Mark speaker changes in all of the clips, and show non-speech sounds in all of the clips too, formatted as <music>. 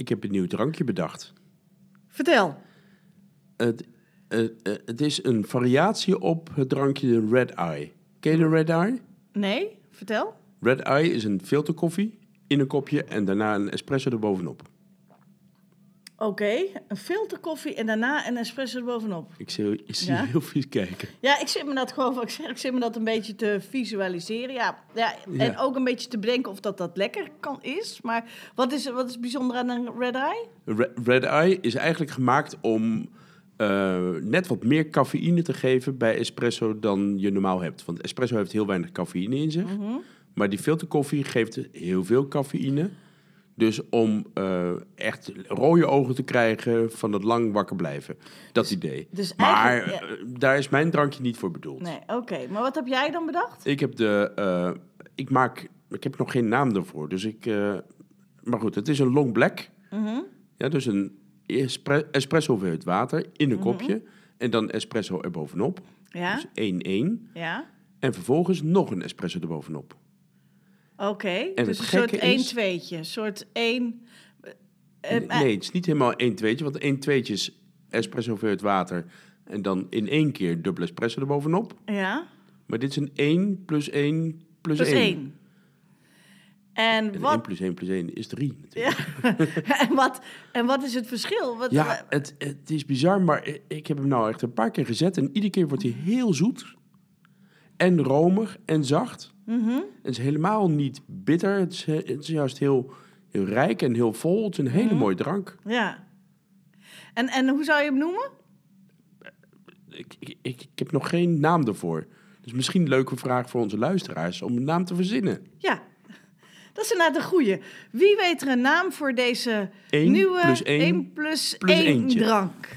Speaker 1: Ik heb een nieuw drankje bedacht.
Speaker 2: Vertel.
Speaker 1: Het, eh, eh, het is een variatie op het drankje Red Eye. Ken je de Red Eye?
Speaker 2: Nee, vertel.
Speaker 1: Red Eye is een filterkoffie in een kopje en daarna een espresso erbovenop.
Speaker 2: Oké, een filterkoffie en daarna een espresso erbovenop.
Speaker 1: Ik zie, ik zie
Speaker 2: Ja?
Speaker 1: heel vies kijken.
Speaker 2: Ja, ik zit me dat gewoon, ik zeg, ik zit me dat een beetje te visualiseren. Ja, ja, en
Speaker 1: Ja.
Speaker 2: ook een beetje te bedenken of dat dat lekker kan is. Maar wat is, wat is bijzonder aan een red eye?
Speaker 1: Re- Red Eye is eigenlijk gemaakt om eh, net wat meer cafeïne te geven bij espresso dan je normaal hebt. Want espresso heeft heel weinig cafeïne in zich.
Speaker 2: Mhm.
Speaker 1: Maar die filterkoffie geeft heel veel cafeïne. Dus om eh, echt rode ogen te krijgen van het lang wakker blijven. Dat idee.
Speaker 2: dus
Speaker 1: maar
Speaker 2: ja.
Speaker 1: eh, daar is mijn drankje niet voor bedoeld.
Speaker 2: Nee, oké. Maar wat heb jij dan bedacht?
Speaker 1: Ik heb de. eh, ik maak. Ik heb nog geen naam ervoor. Dus ik. maar goed, het is een long black.
Speaker 2: Mhm.
Speaker 1: Ja, dus een espre- espresso hoeveelheid water in een
Speaker 2: Mhm.
Speaker 1: kopje. En dan espresso erbovenop.
Speaker 2: Ja,
Speaker 1: Dus 1-1.
Speaker 2: ja.
Speaker 1: En vervolgens nog een espresso erbovenop.
Speaker 2: Oké,
Speaker 1: het
Speaker 2: dus een soort
Speaker 1: gekke
Speaker 2: 1
Speaker 1: is-
Speaker 2: tweetje. Een soort 1...
Speaker 1: Nee, nee, het is niet helemaal 1 tweetje. Want 1 tweetje is espresso hoeveelheid water. En dan in één keer dubbel espresso erbovenop.
Speaker 2: Ja,
Speaker 1: Maar dit is een 1 plus 1 plus,
Speaker 2: plus
Speaker 1: 1.
Speaker 2: 1. En
Speaker 1: En 1
Speaker 2: wat,
Speaker 1: plus 1 plus 1 is 3 natuurlijk.
Speaker 2: ja. <laughs> en, wat, en wat is het verschil? Wat,
Speaker 1: Ja, het, het is bizar, maar ik heb hem nou echt een paar keer gezet. En iedere keer wordt hij heel zoet. En romig en zacht.
Speaker 2: Mhm.
Speaker 1: Het is helemaal niet bitter. Het is, het is juist heel, heel rijk en heel vol. Het is een hele mooie drank.
Speaker 2: Ja. En, en hoe zou je hem noemen?
Speaker 1: Ik, ik, ik, ik heb nog geen naam ervoor. Dus misschien een leuke vraag voor onze luisteraars om een naam te verzinnen.
Speaker 2: Ja, dat is inderdaad een goeie. Wie weet er een naam voor deze
Speaker 1: Eén
Speaker 2: nieuwe
Speaker 1: plus één
Speaker 2: 1 plus
Speaker 1: plus
Speaker 2: 1
Speaker 1: eentje.
Speaker 2: drank?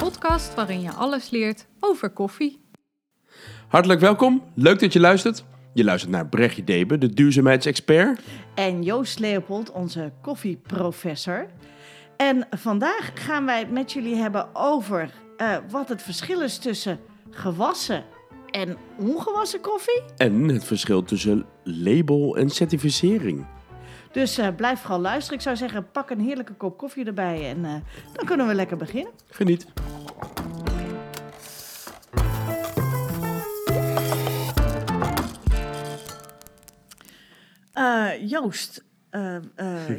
Speaker 3: Podcast waarin je alles leert over koffie.
Speaker 1: Hartelijk welkom. Leuk dat je luistert. Je luistert naar Brechtje Debe, de duurzaamheidsexpert.
Speaker 2: En Joost Leopold, onze koffieprofessor. En vandaag gaan wij het met jullie hebben over eh, wat het verschil is tussen gewassen en ongewassen koffie.
Speaker 1: En het verschil tussen label en certificering.
Speaker 2: Dus eh, blijf vooral luisteren. Ik zou zeggen, pak een heerlijke kop koffie erbij en eh, dan kunnen we lekker beginnen.
Speaker 1: Geniet.
Speaker 2: Joost, eh, eh,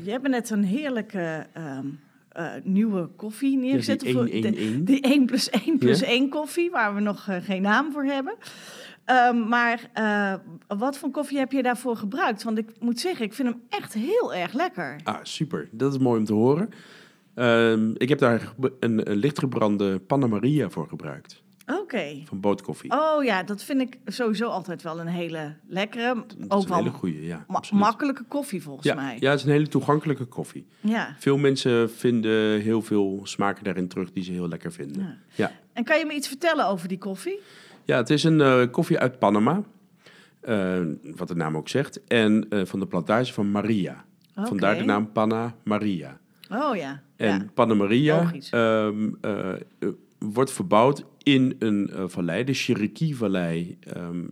Speaker 2: je hebt net een heerlijke ehm, eh, nieuwe koffie neergezet.
Speaker 1: Ja, die
Speaker 2: Of,
Speaker 1: 1-1-1.
Speaker 2: de- Die 1 plus 1 plus
Speaker 1: Ja.
Speaker 2: 1 koffie, waar we nog geen naam voor hebben. Ehm, maar wat voor koffie heb je daarvoor gebruikt? Want ik moet zeggen, ik vind hem echt heel erg lekker.
Speaker 1: Ah, super. Dat is mooi om te horen. Ehm, ik heb daar een, een lichtgebrande Panna Maria voor gebruikt.
Speaker 2: Oké.
Speaker 1: Van bootkoffie.
Speaker 2: Oh ja, dat vind ik sowieso altijd wel een hele lekkere,
Speaker 1: dat is
Speaker 2: ook
Speaker 1: een
Speaker 2: wel
Speaker 1: hele goede, ja.
Speaker 2: ma-
Speaker 1: absoluut.
Speaker 2: makkelijke koffie volgens
Speaker 1: ja,
Speaker 2: mij.
Speaker 1: ja, het is een hele toegankelijke koffie.
Speaker 2: Ja.
Speaker 1: Veel mensen vinden heel veel smaken daarin terug die ze heel lekker vinden.
Speaker 2: Ja.
Speaker 1: Ja,
Speaker 2: En kan je me iets vertellen over die koffie?
Speaker 1: ja het is een eh, koffie uit Panama. Eh, wat de naam ook zegt. En eh, van de plantage van Maria. Vandaar de naam Panna Maria.
Speaker 2: Oh ja.
Speaker 1: En
Speaker 2: ja.
Speaker 1: Panna Maria
Speaker 2: Logisch.
Speaker 1: Wordt verbouwd in een eh, vallei, de Chiriquí-vallei ehm,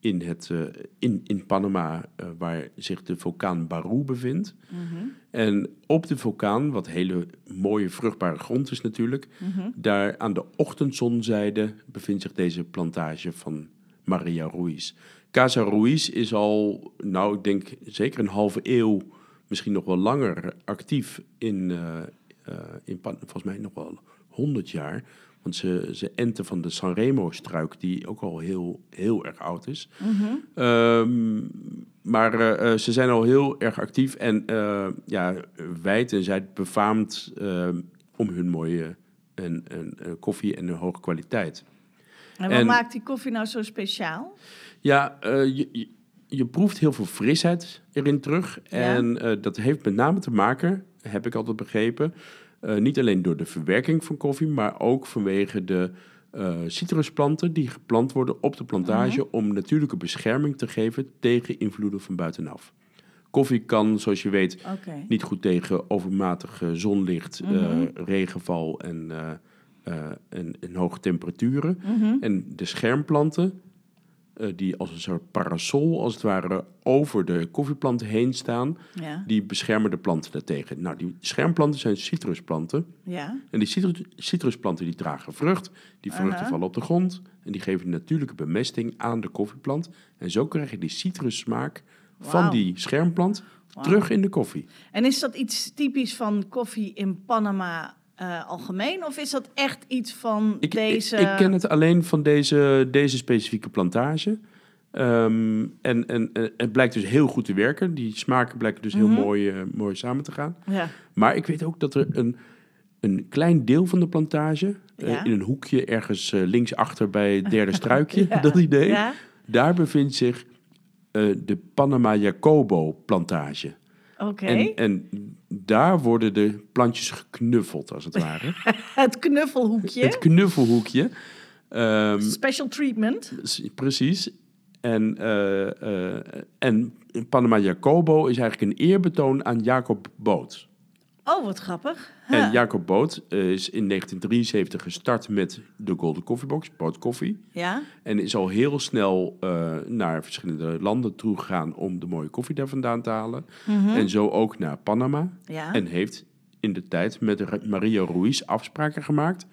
Speaker 1: in, het, eh, in, in Panama, eh, waar zich de vulkaan Baru bevindt.
Speaker 2: Mhm,
Speaker 1: En op de vulkaan, wat hele mooie vruchtbare grond is natuurlijk,
Speaker 2: mhm.
Speaker 1: daar aan de ochtendzonzijde bevindt zich deze plantage van Maria Ruiz. Casa Ruiz is al, nou ik denk zeker een halve eeuw, misschien nog wel langer actief in, in Pan- volgens mij nog wel 100 jaar. Want ze, ze enten van de Sanremo-struik, die ook al heel, heel erg oud is.
Speaker 2: Mhm.
Speaker 1: Ehm, maar eh, eh, ze zijn al heel erg actief en eh, ja, wijd en zijd befaamd om hun mooie en, en, koffie en hun hoge kwaliteit.
Speaker 2: En wat
Speaker 1: En-
Speaker 2: maakt die koffie nou zo speciaal?
Speaker 1: Ja, je, je, je proeft heel veel frisheid erin terug.
Speaker 2: Ja.
Speaker 1: En dat heeft met name te maken, heb ik altijd begrepen, niet alleen door de verwerking van koffie, maar ook vanwege de eh, citrusplanten die geplant worden op de plantage om natuurlijke bescherming te geven tegen invloeden van buitenaf. Koffie kan, zoals je weet, niet goed tegen overmatig eh, zonlicht, eh,
Speaker 2: Mhm.
Speaker 1: regenval en, eh, eh, en, en hoge temperaturen.
Speaker 2: Mhm.
Speaker 1: En de schermplanten, eh, die als een soort parasol als het ware over de koffieplanten heen staan,
Speaker 2: Ja.
Speaker 1: die beschermen de planten daartegen. Nou, die schermplanten zijn citrusplanten.
Speaker 2: Ja.
Speaker 1: En die citrus, citrusplanten die dragen vrucht, die vruchten vallen op de grond en die geven natuurlijke bemesting aan de koffieplant. En zo krijg je die citrussmaak van die schermplant terug in de koffie.
Speaker 2: En is dat iets typisch van koffie in Panama eh, algemeen? Of is dat echt iets van
Speaker 1: Ik,
Speaker 2: deze...
Speaker 1: ik, ik ken het alleen van deze, deze specifieke plantage. Ehm, en, en, het blijkt dus heel goed te werken. Die smaken blijken dus heel
Speaker 2: Mhm.
Speaker 1: mooi, eh, mooi samen te gaan.
Speaker 2: Ja.
Speaker 1: Maar ik weet ook dat er een, een klein deel van de plantage, eh,
Speaker 2: Ja.
Speaker 1: in een hoekje ergens linksachter bij het derde <laughs> struikje,
Speaker 2: Ja.
Speaker 1: dat idee, daar bevindt zich de Panama Jacobo plantage.
Speaker 2: Oké.
Speaker 1: En, en daar worden de plantjes geknuffeld, als het ware. <laughs>
Speaker 2: Het knuffelhoekje.
Speaker 1: Het knuffelhoekje. Ehm,
Speaker 2: Special treatment.
Speaker 1: precies. En, eh, eh, en Panama Jacobo is eigenlijk een eerbetoon aan Jacob Boot.
Speaker 2: Oh, wat grappig.
Speaker 1: En. Jacob Boot eh, is in 1973 gestart met de Golden Coffee Box, Boot Koffie.
Speaker 2: Ja?
Speaker 1: En is al heel snel eh, naar verschillende landen toe gegaan om de mooie koffie daar vandaan te halen.
Speaker 2: Mhm.
Speaker 1: En zo ook naar Panama.
Speaker 2: Ja.
Speaker 1: En heeft in de tijd met Maria Ruiz afspraken gemaakt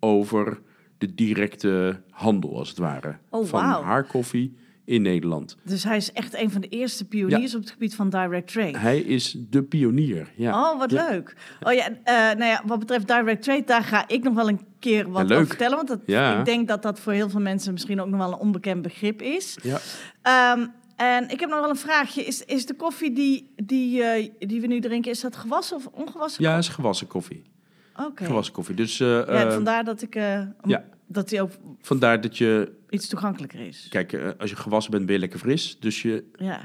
Speaker 1: over de directe handel, als het ware.
Speaker 2: Oh,
Speaker 1: van haar koffie in Nederland.
Speaker 2: Dus hij is echt een van de eerste pioniers op het gebied van direct trade.
Speaker 1: Hij is de pionier. Ja.
Speaker 2: Oh, wat
Speaker 1: Ja.
Speaker 2: leuk. Oh ja, eh, nou ja, wat betreft direct trade, daar ga ik nog wel een keer wat over vertellen. Want dat, ik denk dat dat voor heel veel mensen misschien ook nog wel een onbekend begrip is.
Speaker 1: Ja.
Speaker 2: Ehm, en ik heb nog wel een vraagje. Is, is de koffie die, die, eh, die we nu drinken, is dat gewassen of ongewassen?
Speaker 1: ja, is gewassen koffie.
Speaker 2: Oké.
Speaker 1: Gewassen koffie. Dus eh,
Speaker 2: Ja,
Speaker 1: eh,
Speaker 2: vandaar dat, ik,
Speaker 1: ja.
Speaker 2: Dat die ook
Speaker 1: vandaar dat je...
Speaker 2: iets toegankelijker is.
Speaker 1: Kijk, eh, als je gewassen bent, ben je lekker fris. Dus je...
Speaker 2: Ja.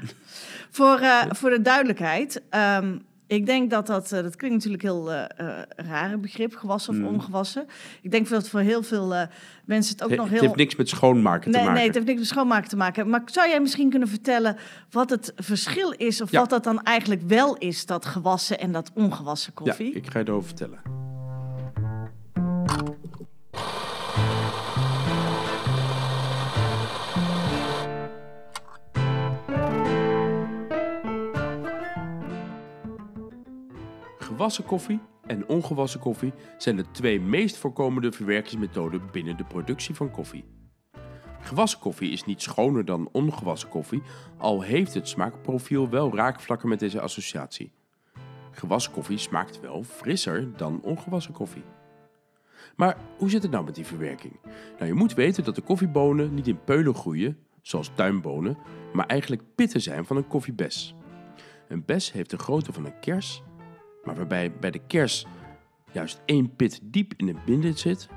Speaker 2: voor, eh, voor de duidelijkheid. ehm, ik denk dat dat, eh, dat klinkt natuurlijk heel raar, een begrip, gewassen of
Speaker 1: Mm.
Speaker 2: ongewassen. Ik denk dat voor heel veel mensen het ook
Speaker 1: Het,
Speaker 2: nog
Speaker 1: het
Speaker 2: heel...
Speaker 1: heeft niks met schoonmaken
Speaker 2: Nee,
Speaker 1: te maken.
Speaker 2: nee, het heeft niks met schoonmaken te maken. Maar zou jij misschien kunnen vertellen wat het verschil is... of
Speaker 1: Ja.
Speaker 2: wat dat dan eigenlijk wel is, dat gewassen en dat ongewassen koffie?
Speaker 1: Ja, ik ga je erover vertellen. Gewassen koffie en ongewassen koffie zijn de twee meest voorkomende verwerkingsmethoden binnen de productie van koffie. Gewassen koffie is niet schoner dan ongewassen koffie, al heeft het smaakprofiel wel raakvlakken met deze associatie. Gewassen koffie smaakt wel frisser dan ongewassen koffie. Maar hoe zit het nou met die verwerking? Nou, je moet weten dat de koffiebonen niet in peulen groeien, zoals tuinbonen, maar eigenlijk pitten zijn van een koffiebes. Een bes heeft de grootte van een kers, maar waarbij bij de kers juist één pit diep in het binden zit,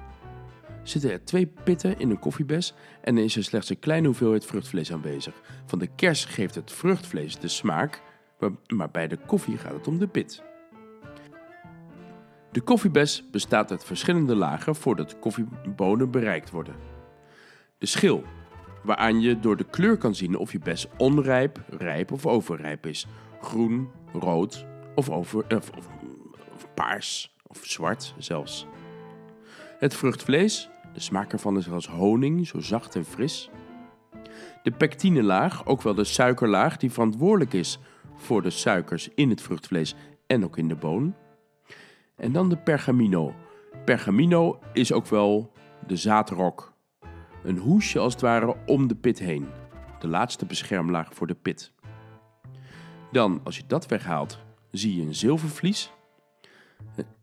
Speaker 1: zitten er twee pitten in een koffiebes en is er slechts een kleine hoeveelheid vruchtvlees aanwezig. Van de kers geeft het vruchtvlees de smaak, maar, bij de koffie gaat het om de pit. De koffiebes bestaat uit verschillende lagen voordat de koffiebonen bereikt worden. De schil, waaraan je door de kleur kan zien of je bes onrijp, rijp of overrijp is. Groen, rood of, over, of, of, of paars of zwart zelfs. Het vruchtvlees, de smaak ervan is als honing, zo zacht en fris. De pectinelaag, ook wel de suikerlaag, die verantwoordelijk is voor de suikers in het vruchtvlees en ook in de boon. En dan de pergamino. Pergamino is ook wel de zaadrok. Een hoesje als het ware om de pit heen. De laatste beschermlaag voor de pit. Dan, als je dat weghaalt, zie je een zilvervlies.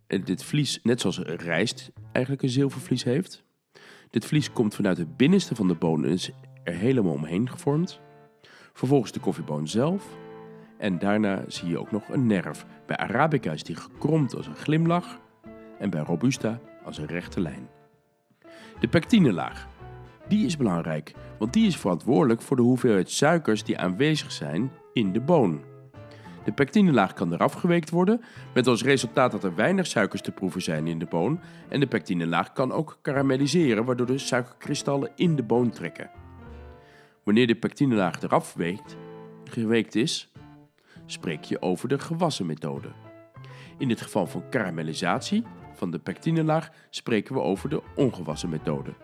Speaker 1: En dit vlies, net zoals rijst eigenlijk een zilvervlies heeft. Dit vlies komt vanuit het binnenste van de boon en is er helemaal omheen gevormd. Vervolgens de koffieboon zelf. En daarna zie je ook nog een nerf. Bij Arabica is die gekromd als een glimlach. En bij Robusta als een rechte lijn. De pectinelaag. Die is belangrijk, want die is verantwoordelijk voor de hoeveelheid suikers die aanwezig zijn in de boon. De pectinelaag kan eraf geweekt worden, met als resultaat dat er weinig suikers te proeven zijn in de boon. En de pectinelaag kan ook karamelliseren, waardoor de suikerkristallen in de boon trekken. Wanneer de pectinelaag eraf weekt, geweekt is, spreek je over de gewassen methode. In het geval van karamellisatie van de pectinelaag spreken we over de ongewassen methode.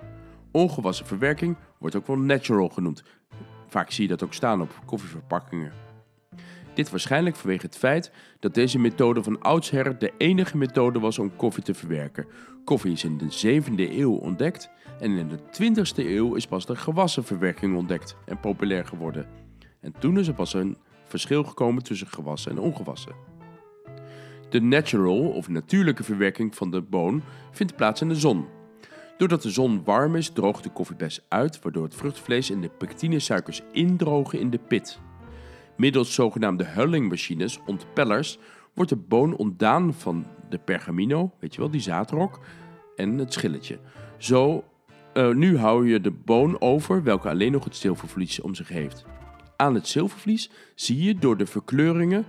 Speaker 1: Ongewassen verwerking wordt ook wel natural genoemd. Vaak zie je dat ook staan op koffieverpakkingen. Dit waarschijnlijk vanwege het feit dat deze methode van oudsher de enige methode was om koffie te verwerken. Koffie is in de 7e eeuw ontdekt en in de 20e eeuw is pas de gewassen verwerking ontdekt en populair geworden. En toen is er pas een verschil gekomen tussen gewassen en ongewassen. De natural of natuurlijke verwerking van de boon vindt plaats in de zon. Doordat de zon warm is, droogt de koffiebes uit, waardoor het vruchtvlees en de pectinesuikers indrogen in de pit. Middels zogenaamde hullingmachines, ontpellers, wordt de boon ontdaan van de pergamino, weet je wel, die zaadrok, en het schilletje. Zo, uh, nu hou je de boon over, welke alleen nog het zilvervlies om zich heeft. Aan het zilvervlies zie je door de verkleuringen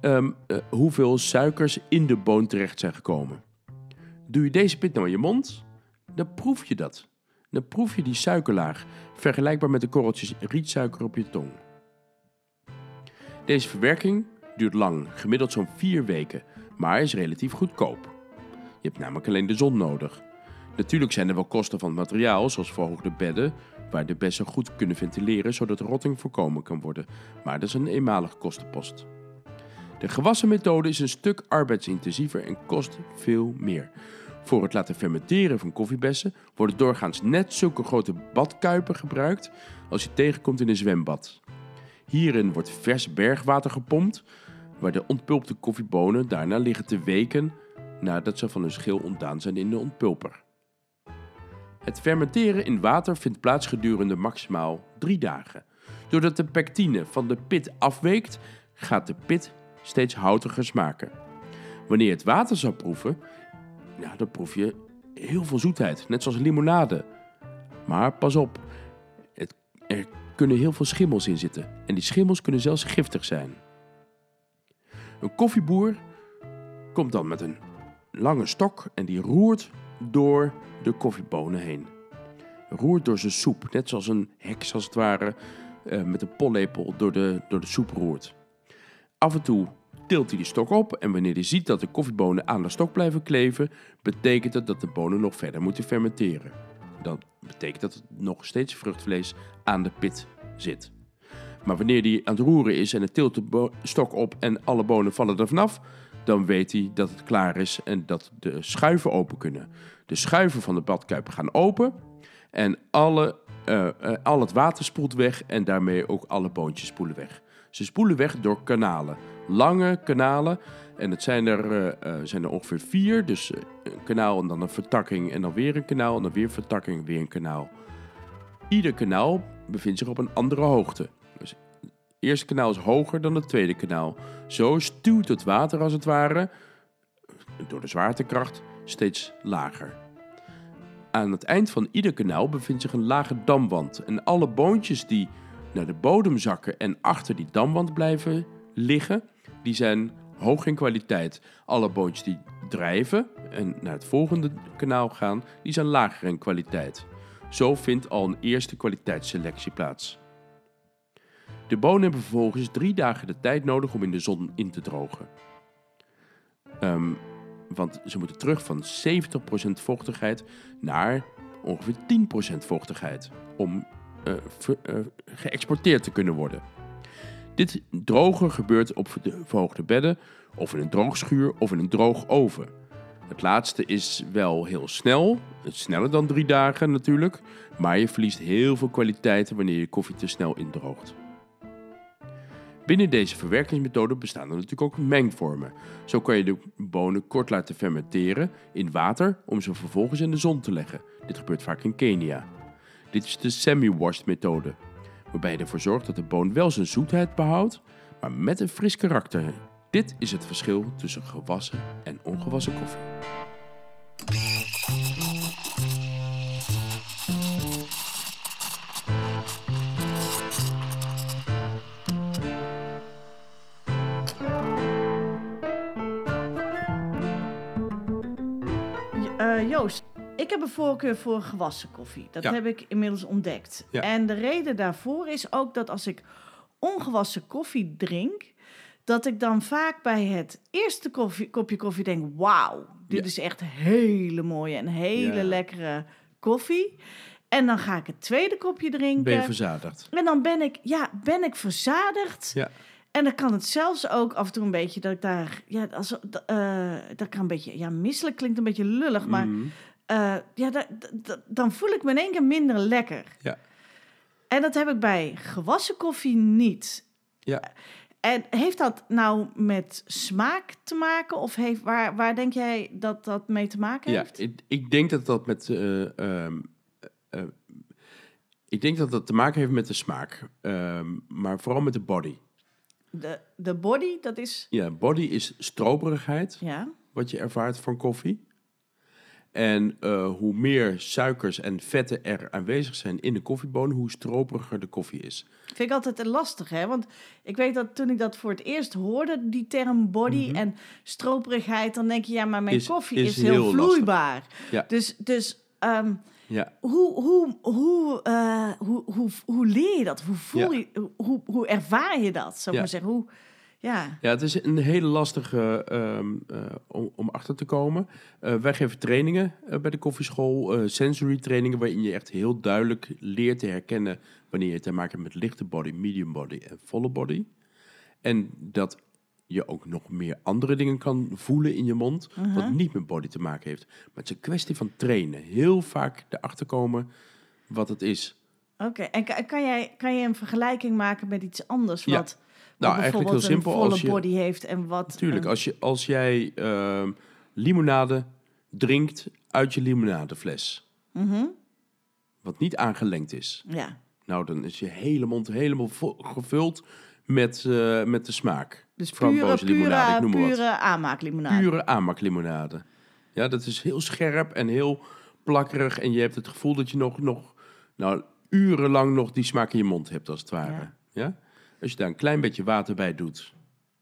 Speaker 1: um, uh, hoeveel suikers in de boon terecht zijn gekomen. Doe je deze pit nou in je mond, dan proef je dat. Dan proef je die suikerlaag, vergelijkbaar met de korreltjes rietsuiker op je tong. Deze verwerking duurt lang, gemiddeld zo'n 4 weken, maar is relatief goedkoop. Je hebt namelijk alleen de zon nodig. Natuurlijk zijn er wel kosten van het materiaal, zoals verhoogde bedden, waar de bessen goed kunnen ventileren zodat rotting voorkomen kan worden, maar dat is een eenmalige kostenpost. De gewassen methode is een stuk arbeidsintensiever en kost veel meer. Voor het laten fermenteren van koffiebessen worden doorgaans net zulke grote badkuipen gebruikt als je tegenkomt in een zwembad. Hierin wordt vers bergwater gepompt, waar de ontpulpte koffiebonen daarna liggen te weken nadat ze van hun schil ontdaan zijn in de ontpulper. Het fermenteren in water vindt plaats gedurende maximaal drie dagen. Doordat de pectine van de pit afweekt, gaat de pit steeds houtiger smaken. Wanneer je het water zou proeven, ja, dan proef je heel veel zoetheid, net zoals limonade. Maar pas op, het, kunnen heel veel schimmels in zitten. En die schimmels kunnen zelfs giftig zijn. Een koffieboer komt dan met een lange stok en die roert door de koffiebonen heen. Roert door zijn soep, net zoals een heks als het ware eh, met een pollepel door de, door de soep roert. Af en toe tilt hij de stok op en wanneer hij ziet dat de koffiebonen aan de stok blijven kleven, betekent dat dat de bonen nog verder moeten fermenteren. Dat betekent dat het nog steeds vruchtvlees aan de pit zit. Maar wanneer hij aan het roeren is en het tilt de stok op en alle bonen vallen er vanaf, dan weet hij dat het klaar is en dat de schuiven open kunnen. De schuiven van de badkuip gaan open en alle, uh, uh, al het water spoelt weg en daarmee ook alle boontjes spoelen weg. Ze spoelen weg door kanalen, lange kanalen. En het zijn er, uh, zijn er ongeveer vier. Dus een kanaal en dan een vertakking en dan weer een kanaal en dan weer vertakking, weer een kanaal. Ieder kanaal bevindt zich op een andere hoogte. Dus het eerste kanaal is hoger dan het tweede kanaal. Zo stuwt het water als het ware, door de zwaartekracht, steeds lager. Aan het eind van ieder kanaal bevindt zich een lage damwand. En alle boontjes die naar de bodem zakken en achter die damwand blijven liggen, die zijn hoog in kwaliteit. Alle boontjes die drijven en naar het volgende kanaal gaan, die zijn lager in kwaliteit. Zo vindt al een eerste kwaliteitsselectie plaats. De bonen hebben vervolgens drie dagen de tijd nodig om in de zon in te drogen. Um, want ze moeten terug van 70% vochtigheid naar ongeveer 10% vochtigheid om uh, geëxporteerd te kunnen worden. Dit drogen gebeurt op de verhoogde bedden, of in een droogschuur of in een droogoven. Het laatste is wel heel snel, sneller dan drie dagen natuurlijk, maar je verliest heel veel kwaliteiten wanneer je koffie te snel indroogt. Binnen deze verwerkingsmethode bestaan er natuurlijk ook mengvormen. Zo kan je de bonen kort laten fermenteren in water om ze vervolgens in de zon te leggen. Dit gebeurt vaak in Kenia. Dit is de semi-washed methode, waarbij je ervoor zorgt dat de boon wel zijn zoetheid behoudt, maar met een fris karakter. Dit is het verschil tussen gewassen en ongewassen koffie.
Speaker 2: Eh, Joost, ik heb een voorkeur voor gewassen koffie. Dat
Speaker 1: Ja.
Speaker 2: heb ik inmiddels ontdekt.
Speaker 1: Ja.
Speaker 2: En de reden daarvoor is ook dat als ik ongewassen koffie drink, dat ik dan vaak bij het eerste koffie, kopje koffie denk: wauw, dit
Speaker 1: Ja.
Speaker 2: is echt hele mooie en hele lekkere koffie. En dan ga ik het tweede kopje drinken.
Speaker 1: Ben je verzadigd?
Speaker 2: En dan ben ik, ja, ben ik verzadigd.
Speaker 1: Ja.
Speaker 2: En dan kan het zelfs ook af en toe een beetje dat ik daar, ja, als, eh, dat kan een beetje, ja, misselijk klinkt een beetje lullig, maar
Speaker 1: Mhm.
Speaker 2: Eh, ja, da- da- da- dan voel ik me in één keer minder lekker.
Speaker 1: Ja.
Speaker 2: En dat heb ik bij gewassen koffie niet.
Speaker 1: Ja.
Speaker 2: En heeft dat nou met smaak te maken? Of heeft, waar, waar denk jij dat dat mee te maken
Speaker 1: Ja,
Speaker 2: heeft?
Speaker 1: ik, ik denk dat dat met. eh, ehm, eh, eh, ik denk dat dat te maken heeft met de smaak. Ehm, maar vooral met de body.
Speaker 2: De, de body, dat is,
Speaker 1: Ja, body is stroperigheid,
Speaker 2: ja,
Speaker 1: wat je ervaart van koffie. En eh, hoe meer suikers en vetten er aanwezig zijn in de koffiebonen, hoe stroperiger de koffie is.
Speaker 2: vind ik altijd lastig, hè? Want ik weet dat toen ik dat voor het eerst hoorde, die term body en stroperigheid, dan denk je, ja, maar mijn
Speaker 1: Mhm. Is-
Speaker 2: koffie
Speaker 1: is
Speaker 2: is, heel, vloeibaar.
Speaker 1: Ja.
Speaker 2: Dus, dus ehm,
Speaker 1: Ja,
Speaker 2: hoe, hoe, hoe, eh, hoe, hoe, hoe leer je dat? Hoe voel
Speaker 1: Ja.
Speaker 2: je, hoe, hoe ervaar je dat? Zou ik maar zeggen, hoe, ja.
Speaker 1: Ja, het is een hele lastige ehm, eh, om, om achter te komen. Eh, wij geven trainingen eh, bij de koffieschool, sensory trainingen, waarin je echt heel duidelijk leert te herkennen wanneer je te maken hebt met lichte body, medium body en volle body. En dat je ook nog meer andere dingen kan voelen in je mond, wat niet met body te maken heeft. Maar het is een kwestie van trainen. Heel vaak erachter komen wat het is.
Speaker 2: Oké, en kan, kan, jij, kan je een vergelijking maken met iets anders?
Speaker 1: Ja.
Speaker 2: Wat, wat
Speaker 1: Nou, eigenlijk heel simpel.
Speaker 2: een volle
Speaker 1: Als je,
Speaker 2: body heeft en wat...
Speaker 1: Natuurlijk,
Speaker 2: een-
Speaker 1: als, je, als jij ehm, limonade drinkt uit je limonadefles,
Speaker 2: Mhm,
Speaker 1: wat niet aangelengd is,
Speaker 2: ja,
Speaker 1: nou dan is je hele mond helemaal gevuld met, eh, met de smaak.
Speaker 2: dus pure,
Speaker 1: limonade, ik
Speaker 2: pure,
Speaker 1: noem wat.
Speaker 2: pure aanmaaklimonade.
Speaker 1: Pure aanmaaklimonade. Ja, dat is heel scherp en heel plakkerig en je hebt het gevoel dat je nog, nog nou, urenlang nog die smaak in je mond hebt, als het ware.
Speaker 2: Ja.
Speaker 1: Ja. Als je daar een klein beetje water bij doet,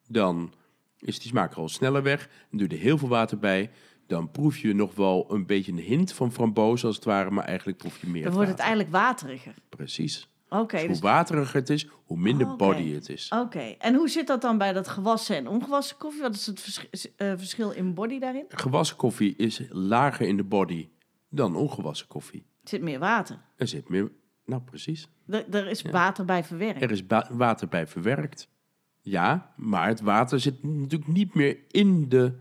Speaker 1: dan is die smaak er al sneller weg. En doe je er heel veel water bij, dan proef je nog wel een beetje een hint van framboos als het ware, maar eigenlijk proef je meer
Speaker 2: Dan wordt het eigenlijk wateriger.
Speaker 1: Precies.
Speaker 2: Oké,
Speaker 1: Dus
Speaker 2: dus
Speaker 1: hoe wateriger het is, hoe minder
Speaker 2: Oh,
Speaker 1: body het is.
Speaker 2: Oké, en hoe zit dat dan bij dat gewassen en ongewassen koffie? Wat is het vers- eh, verschil in body daarin?
Speaker 1: Gewassen koffie is lager in de body dan ongewassen koffie.
Speaker 2: Er zit meer water.
Speaker 1: Er zit meer, nou precies.
Speaker 2: Er, er is
Speaker 1: Ja.
Speaker 2: water bij verwerkt.
Speaker 1: Er is water bij verwerkt. Ja, maar het water zit natuurlijk niet meer in de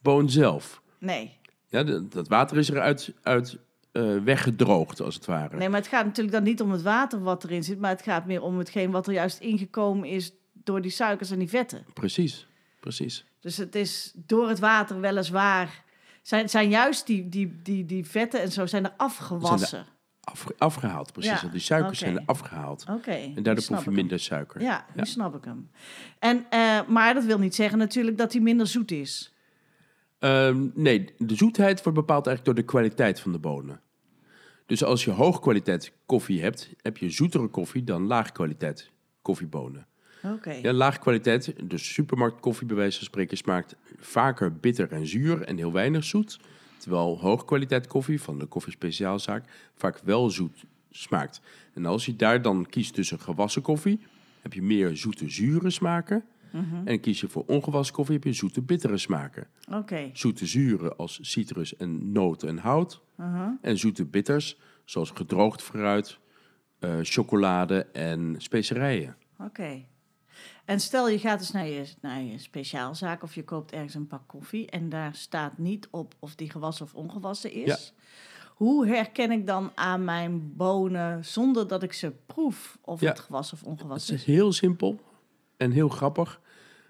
Speaker 1: boon zelf.
Speaker 2: Nee.
Speaker 1: Ja, de- dat water is eruit uit, eh, weggedroogd, als het ware.
Speaker 2: nee, maar het gaat natuurlijk dan niet om het water wat erin zit, maar het gaat meer om hetgeen wat er juist ingekomen is door die suikers en die vetten.
Speaker 1: Precies, precies.
Speaker 2: Dus het is door het water weliswaar. Zijn, zijn juist die, die, die, die vetten en zo zijn er afgewassen.
Speaker 1: Afge- afgehaald, precies.
Speaker 2: Ja,
Speaker 1: die suikers zijn afgehaald.
Speaker 2: Oké.
Speaker 1: En daardoor proef je
Speaker 2: hem.
Speaker 1: minder suiker.
Speaker 2: Ja, nu
Speaker 1: Ja.
Speaker 2: snap ik hem. En, eh, maar dat wil niet zeggen natuurlijk dat hij minder zoet is.
Speaker 1: Ehm, nee, de zoetheid wordt bepaald eigenlijk door de kwaliteit van de bonen. Dus als je hoog kwaliteit koffie hebt, heb je zoetere koffie dan laag kwaliteit koffiebonen.
Speaker 2: Oké.
Speaker 1: Ja, laag kwaliteit, dus supermarktkoffie bij wijze van spreken, smaakt vaker bitter en zuur en heel weinig zoet. Terwijl hoog kwaliteit koffie van de koffiespeciaalzaak vaak wel zoet smaakt. En als je daar dan kiest tussen gewassen koffie, heb je meer zoete zure smaken.
Speaker 2: Mhm.
Speaker 1: En kies je voor ongewassen koffie, heb je zoete bittere smaken.
Speaker 2: Oké.
Speaker 1: Zoete zuren als citrus en noten en hout.
Speaker 2: Uh-huh.
Speaker 1: En zoete bitters zoals gedroogd fruit, eh, chocolade en specerijen.
Speaker 2: Oké. En stel je gaat eens naar je, naar je speciaalzaak of je koopt ergens een pak koffie en daar staat niet op of die gewassen of ongewassen is. Hoe herken ik dan aan mijn bonen zonder dat ik ze proef of
Speaker 1: Ja.
Speaker 2: het gewassen of
Speaker 1: Het
Speaker 2: ongewassen
Speaker 1: is
Speaker 2: is?
Speaker 1: heel simpel en heel grappig.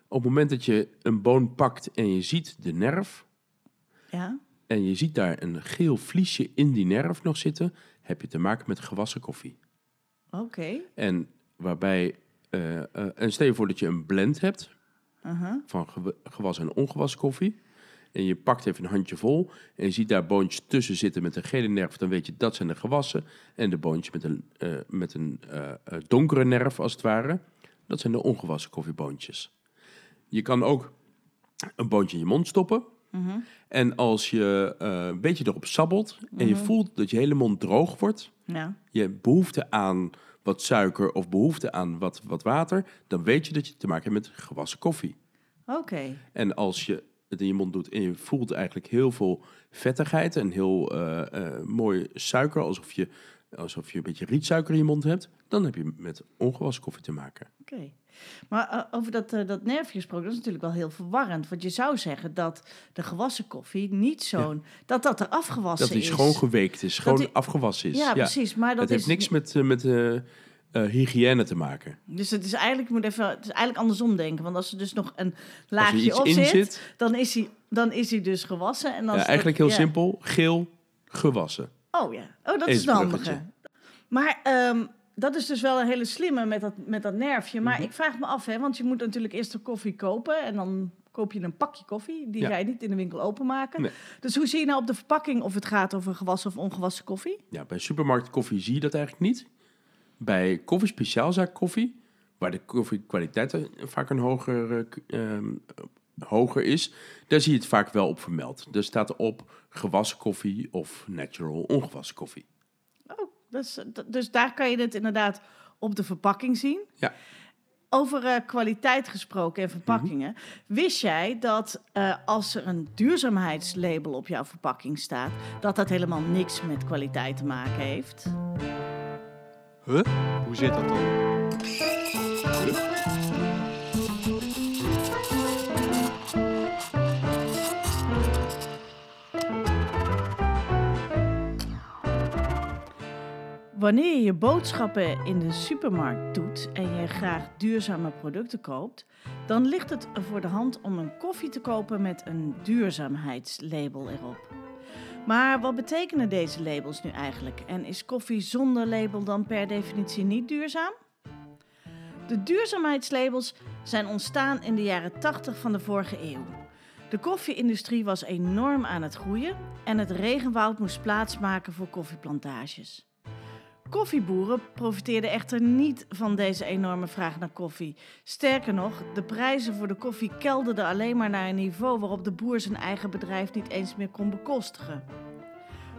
Speaker 1: Op het moment dat je een boon pakt en je ziet de nerf...
Speaker 2: Ja?
Speaker 1: en je ziet daar een geel vliesje in die nerf nog zitten... heb je te maken met gewassen koffie.
Speaker 2: Oké.
Speaker 1: En waarbij... eh, eh, en stel je voor dat je een blend hebt
Speaker 2: Uh-huh.
Speaker 1: van gewa- gewassen en ongewassen koffie... en je pakt even een handje vol... en je ziet daar boontjes tussen zitten met een gele nerf... dan weet je dat zijn de gewassen. En de boontjes met een, eh, met een donkere nerf als het ware... dat zijn de ongewassen koffieboontjes. Je kan ook een boontje in je mond stoppen...
Speaker 2: Mhm.
Speaker 1: En als je een beetje erop sabbelt en je
Speaker 2: Mhm.
Speaker 1: voelt dat je hele mond droog wordt,
Speaker 2: Ja.
Speaker 1: je hebt behoefte aan wat suiker of behoefte aan wat, wat water, dan weet je dat je te maken hebt met gewassen koffie.
Speaker 2: Oké.
Speaker 1: En als je het in je mond doet en je voelt eigenlijk heel veel vettigheid en heel eh, eh, mooi suiker, alsof je, alsof je een beetje rietsuiker in je mond hebt, dan heb je met ongewassen koffie te maken.
Speaker 2: Oké. Maar eh, over dat, eh, dat nerfje gesproken, dat is natuurlijk wel heel verwarrend. Want je zou zeggen dat de gewassen koffie niet zo'n... Dat dat er afgewassen
Speaker 1: Dat die
Speaker 2: is.
Speaker 1: schoon geweekt is, schoon
Speaker 2: die-
Speaker 1: afgewassen is.
Speaker 2: Ja, precies. Maar dat
Speaker 1: Het
Speaker 2: is...
Speaker 1: heeft niks met, eh, met hygiëne te maken.
Speaker 2: Dus het is eigenlijk, moet even, het is eigenlijk andersom denken. Want als er dus nog een laagje op zit,
Speaker 1: zit,
Speaker 2: Dan, is hij, dan is hij dus gewassen. En als
Speaker 1: ja,
Speaker 2: dat-
Speaker 1: eigenlijk heel
Speaker 2: ja.
Speaker 1: simpel, geel, gewassen.
Speaker 2: Oh ja, oh, dat is de handige. Maar ehm, dat is dus wel een hele slimme met dat, met dat nerfje. Maar
Speaker 1: Mhm.
Speaker 2: ik vraag me af, hè, want je moet natuurlijk eerst de koffie kopen. En dan koop je een pakje koffie. Die
Speaker 1: Ja.
Speaker 2: ga je niet in de winkel openmaken.
Speaker 1: Nee.
Speaker 2: Dus hoe zie je nou op de verpakking of het gaat over gewassen of ongewassen koffie?
Speaker 1: Ja, bij supermarkt koffie zie je dat eigenlijk niet. Bij koffie speciaalzaak koffie, waar de koffiekwaliteit er vaak een hoger, eh, ehm, hoger is, daar zie je het vaak wel op vermeld. Er staat erop gewassen koffie of natural ongewassen koffie.
Speaker 2: Dus, d- dus daar kan je het inderdaad op de verpakking zien.
Speaker 1: Ja.
Speaker 2: Over eh, kwaliteit gesproken en verpakkingen. Wist jij dat eh, als er een duurzaamheidslabel op jouw verpakking staat, dat dat helemaal niks met kwaliteit te maken heeft?
Speaker 4: Huh? Hoe zit dat dan?
Speaker 2: Wanneer je je boodschappen in de supermarkt doet en je graag duurzame producten koopt, dan ligt het voor de hand om een koffie te kopen met een duurzaamheidslabel erop. Maar wat betekenen deze labels nu eigenlijk? En is koffie zonder label dan per definitie niet duurzaam? De duurzaamheidslabels zijn ontstaan in de jaren 80 van de vorige eeuw. De koffie-industrie was enorm aan het groeien en het regenwoud moest plaatsmaken voor koffieplantages. Koffieboeren profiteerden echter niet van deze enorme vraag naar koffie. Sterker nog, de prijzen voor de koffie kelderden alleen maar naar een niveau waarop de boer zijn eigen bedrijf niet eens meer kon bekostigen.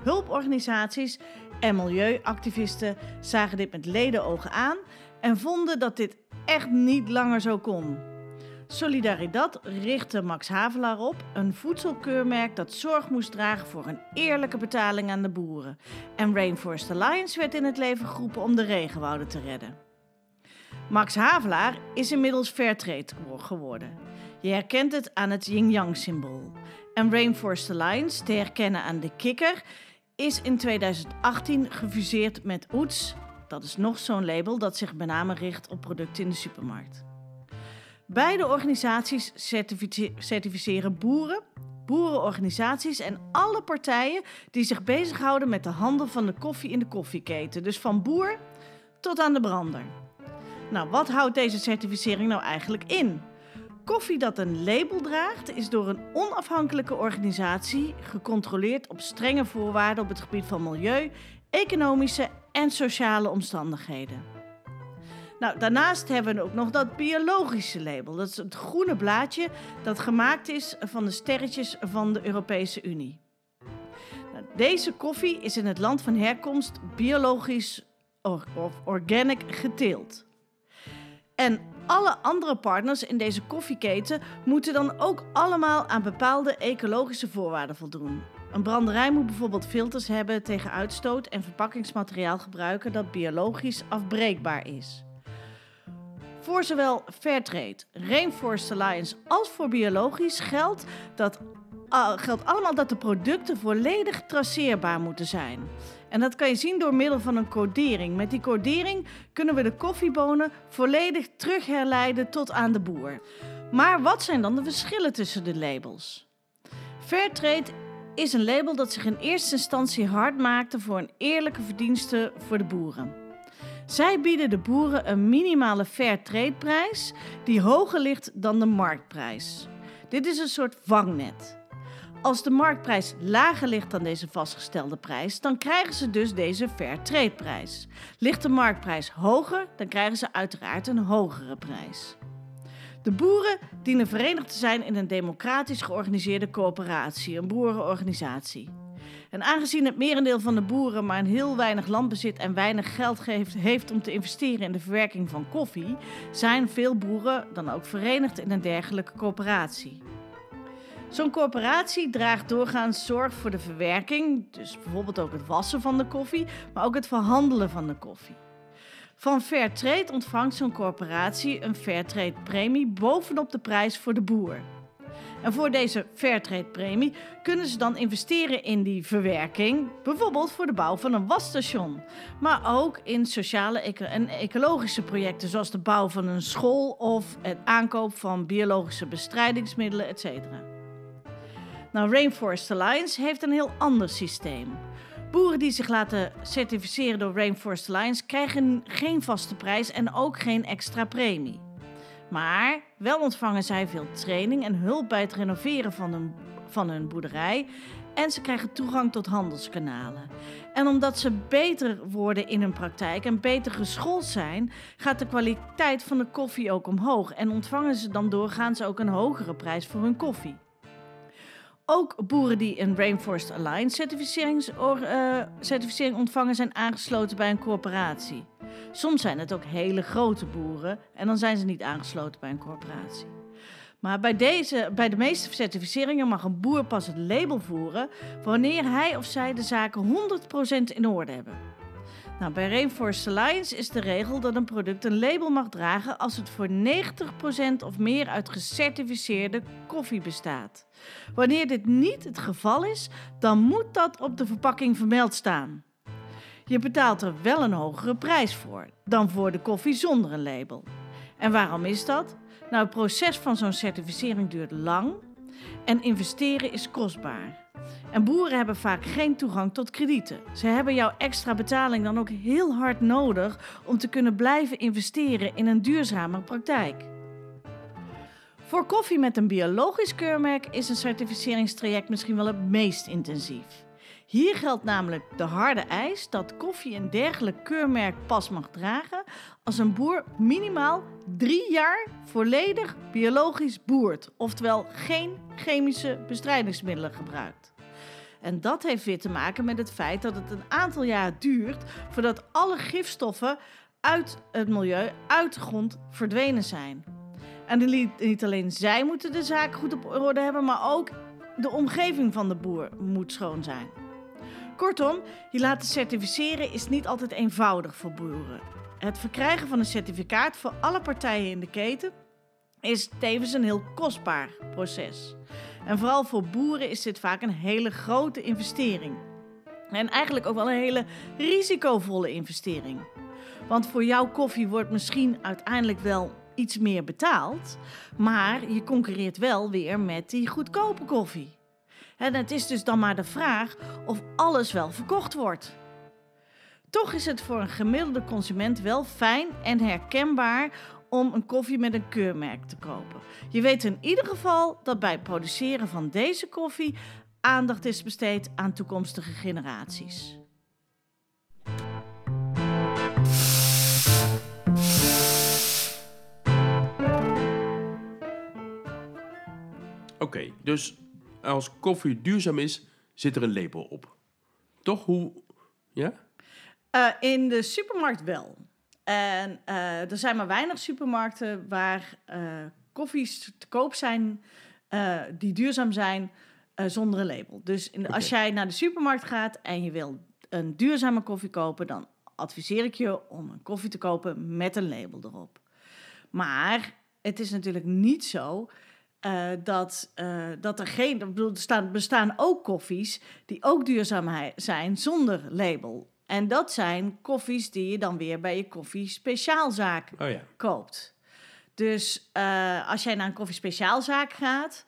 Speaker 2: Hulporganisaties en milieuactivisten zagen dit met ledenogen aan en vonden dat dit echt niet langer zo kon. Solidaridad richtte Max Havelaar op, een voedselkeurmerk dat zorg moest dragen voor een eerlijke betaling aan de boeren. En Rainforest Alliance werd in het leven geroepen om de regenwouden te redden. Max Havelaar is inmiddels Fairtrade geworden. Je herkent het aan het yin-yang-symbool. En Rainforest Alliance, te herkennen aan de kikker, is in 2018 gefuseerd met Oets. Dat is nog zo'n label dat zich met name richt op producten in de supermarkt. Beide organisaties certifice- certificeren boeren, boerenorganisaties en alle partijen die zich bezighouden met de handel van de koffie in de koffieketen. Dus van boer tot aan de brander. Nou, wat houdt deze certificering nou eigenlijk in? Koffie dat een label draagt is door een onafhankelijke organisatie gecontroleerd op strenge voorwaarden op het gebied van milieu, economische en sociale omstandigheden. Nou, daarnaast hebben we ook nog dat biologische label. Dat is het groene blaadje dat gemaakt is van de sterretjes van de Europese Unie. Nou, deze koffie is in het land van herkomst biologisch of organic geteeld. En alle andere partners in deze koffieketen moeten dan ook allemaal aan bepaalde ecologische voorwaarden voldoen. Een branderij moet bijvoorbeeld filters hebben tegen uitstoot en verpakkingsmateriaal gebruiken dat biologisch afbreekbaar is. Voor zowel Fairtrade, Rainforest Alliance als voor biologisch geldt, dat, ah, geldt allemaal dat de producten volledig traceerbaar moeten zijn. En dat kan je zien door middel van een codering. Met die codering kunnen we de koffiebonen volledig terugherleiden tot aan de boer. Maar wat zijn dan de verschillen tussen de labels? Fairtrade is een label dat zich in eerste instantie hard maakte voor een eerlijke verdienste voor de boeren. Zij bieden de boeren een minimale Fairtrade-prijs die hoger ligt dan de marktprijs. Dit is een soort vangnet. Als de marktprijs lager ligt dan deze vastgestelde prijs, dan krijgen ze dus deze Fairtrade-prijs. Ligt de marktprijs hoger, dan krijgen ze uiteraard een hogere prijs. De boeren dienen verenigd te zijn in een democratisch georganiseerde coöperatie, een boerenorganisatie. En aangezien het merendeel van de boeren maar een heel weinig land bezit en weinig geld geeft, heeft om te investeren in de verwerking van koffie, zijn veel boeren dan ook verenigd in een dergelijke coöperatie. Zo'n corporatie draagt doorgaans zorg voor de verwerking, dus bijvoorbeeld ook het wassen van de koffie, maar ook het verhandelen van de koffie. Van Fairtrade ontvangt zo'n corporatie een Fairtrade premie bovenop de prijs voor de boer. En voor deze Fairtrade premie kunnen ze dan investeren in die verwerking, bijvoorbeeld voor de bouw van een wasstation, maar ook in sociale en ecologische projecten zoals de bouw van een school of het aankoop van biologische bestrijdingsmiddelen, etc. Nou, Rainforest Alliance heeft een heel ander systeem. Boeren die zich laten certificeren door Rainforest Alliance krijgen geen vaste prijs en ook geen extra premie. Maar wel ontvangen zij veel training en hulp bij het renoveren van hun, van hun boerderij. En ze krijgen toegang tot handelskanalen. En omdat ze beter worden in hun praktijk en beter geschoold zijn, gaat de kwaliteit van de koffie ook omhoog. En ontvangen ze dan doorgaans ook een hogere prijs voor hun koffie. Ook boeren die een Rainforest Alliance uh, certificering ontvangen zijn aangesloten bij een corporatie. Soms zijn het ook hele grote boeren en dan zijn ze niet aangesloten bij een corporatie. Maar bij, deze, bij de meeste certificeringen mag een boer pas het label voeren wanneer hij of zij de zaken 100% in orde hebben. Nou, bij Rainforest Alliance is de regel dat een product een label mag dragen als het voor 90% of meer uit gecertificeerde koffie bestaat. Wanneer dit niet het geval is, dan moet dat op de verpakking vermeld staan. Je betaalt er wel een hogere prijs voor dan voor de koffie zonder een label. En waarom is dat? Nou, het proces van zo'n certificering duurt lang en investeren is kostbaar. En boeren hebben vaak geen toegang tot kredieten. Ze hebben jouw extra betaling dan ook heel hard nodig om te kunnen blijven investeren in een duurzame praktijk. Voor koffie met een biologisch keurmerk is een certificeringstraject misschien wel het meest intensief. Hier geldt namelijk de harde eis dat koffie een dergelijk keurmerk pas mag dragen als een boer minimaal drie jaar volledig biologisch boert, oftewel geen chemische bestrijdingsmiddelen gebruikt. En dat heeft weer te maken met het feit dat het een aantal jaar duurt voordat alle gifstoffen uit het milieu, uit de grond verdwenen zijn. En niet alleen zij moeten de zaak goed op orde hebben, maar ook de omgeving van de boer moet schoon zijn. Kortom, je laten certificeren is niet altijd eenvoudig voor boeren. Het verkrijgen van een certificaat voor alle partijen in de keten is tevens een heel kostbaar proces. En vooral voor boeren is dit vaak een hele grote investering. En eigenlijk ook wel een hele risicovolle investering. Want voor jouw koffie wordt misschien uiteindelijk wel iets meer betaald, maar je concurreert wel weer met die goedkope koffie. En het is dus dan maar de vraag of alles wel verkocht wordt. Toch is het voor een gemiddelde consument wel fijn en herkenbaar om een koffie met een keurmerk te kopen. Je weet in ieder geval dat bij het produceren van deze koffie aandacht is besteed aan toekomstige generaties.
Speaker 1: Oké, dus als koffie duurzaam is, zit er een label op. Toch? Hoe? Ja?
Speaker 2: Uh, in de supermarkt wel. En uh, er zijn maar weinig supermarkten waar uh, koffies te koop zijn die duurzaam zijn zonder een label. Dus in, okay. als jij naar de supermarkt gaat en je wil een duurzame koffie kopen, dan adviseer ik je om een koffie te kopen met een label erop. Maar het is natuurlijk niet zo uh, dat, uh, dat er geen. Ik bedoel, er staan, bestaan ook koffies die ook duurzaam zijn zonder label. En dat zijn koffies die je dan weer bij je koffie speciaalzaak
Speaker 1: oh ja.
Speaker 2: koopt. Dus uh, als jij naar een koffie speciaalzaak gaat,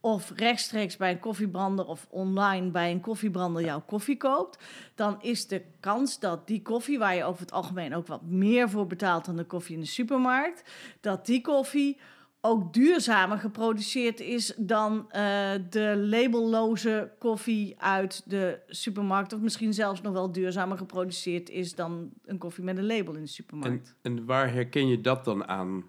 Speaker 2: of rechtstreeks bij een koffiebrander of online bij een koffiebrander jouw koffie koopt, dan is de kans dat die koffie, waar je over het algemeen ook wat meer voor betaalt dan de koffie in de supermarkt, dat die koffie ook duurzamer geproduceerd is dan uh, de labelloze koffie uit de supermarkt. Of misschien zelfs nog wel duurzamer geproduceerd is dan een koffie met een label in de supermarkt.
Speaker 1: En, en waar herken je dat dan aan?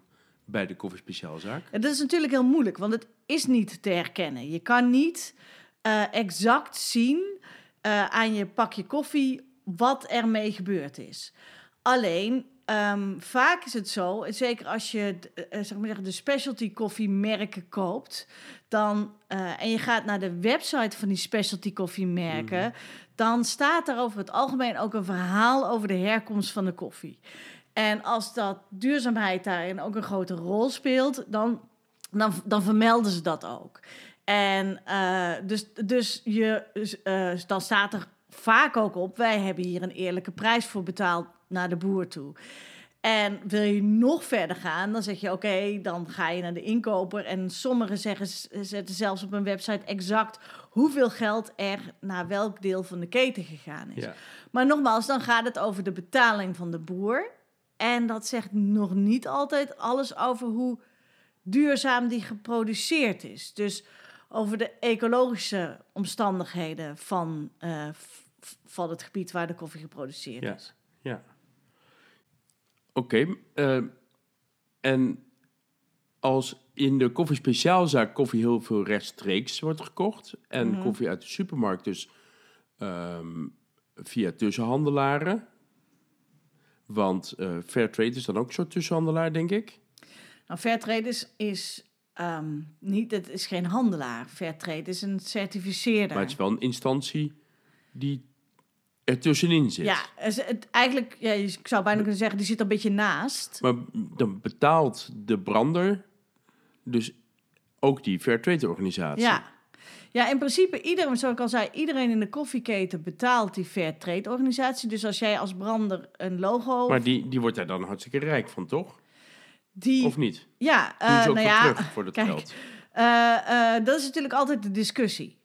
Speaker 1: bij de koffiespeciaalzaak?
Speaker 2: En dat is natuurlijk heel moeilijk, want het is niet te herkennen. Je kan niet eh, exact zien eh, aan je pakje koffie wat ermee gebeurd is. Alleen, ehm, vaak is het zo, zeker als je eh, zeg maar de specialty koffiemerken koopt, dan, eh, en je gaat naar de website van die specialty koffiemerken,
Speaker 1: Mhm.
Speaker 2: dan staat daar over het algemeen ook een verhaal over de herkomst van de koffie. En als dat duurzaamheid daarin ook een grote rol speelt, dan, dan, dan vermelden ze dat ook. En eh, dus, dus je, eh, dan staat er vaak ook op: wij hebben hier een eerlijke prijs voor betaald naar de boer toe. En wil je nog verder gaan, dan zeg je oké, dan ga je naar de inkoper. En sommigen zeggen, zetten zelfs op een website exact hoeveel geld er naar welk deel van de keten gegaan is.
Speaker 1: Ja.
Speaker 2: Maar nogmaals, dan gaat het over de betaling van de boer. En dat zegt nog niet altijd alles over hoe duurzaam die geproduceerd is. Dus over de ecologische omstandigheden van, eh, van het gebied waar de koffie geproduceerd
Speaker 1: Ja.
Speaker 2: is.
Speaker 1: Ja. Oké. eh, en als in de koffiespeciaalzaak koffie heel veel rechtstreeks wordt gekocht... en
Speaker 2: Mhm.
Speaker 1: koffie uit de supermarkt dus ehm, via tussenhandelaren... want eh Fairtrade is dan ook zo'n tussenhandelaar, denk ik.
Speaker 2: Nou, Fairtrade is, is, ehm, niet, het is geen handelaar. Fairtrade is een certificeerder.
Speaker 1: Maar het is wel een instantie die er tussenin zit.
Speaker 2: ja, het, eigenlijk, ja, ik zou bijna kunnen zeggen, die zit een beetje naast.
Speaker 1: Maar dan betaalt de brander dus ook die Fairtrade-organisatie.
Speaker 2: Ja. Ja, in principe, iedereen, zoals ik al zei, iedereen in de koffieketen betaalt die Fairtrade-organisatie. Dus als jij als brander een logo...
Speaker 1: Maar die, die wordt daar dan hartstikke rijk van, toch?
Speaker 2: die,
Speaker 1: Of niet?
Speaker 2: ja,
Speaker 1: Doen ze ook
Speaker 2: nou ja,
Speaker 1: terug voor dat <laughs>
Speaker 2: kijk,
Speaker 1: geld?
Speaker 2: Eh, eh, dat is natuurlijk altijd de discussie.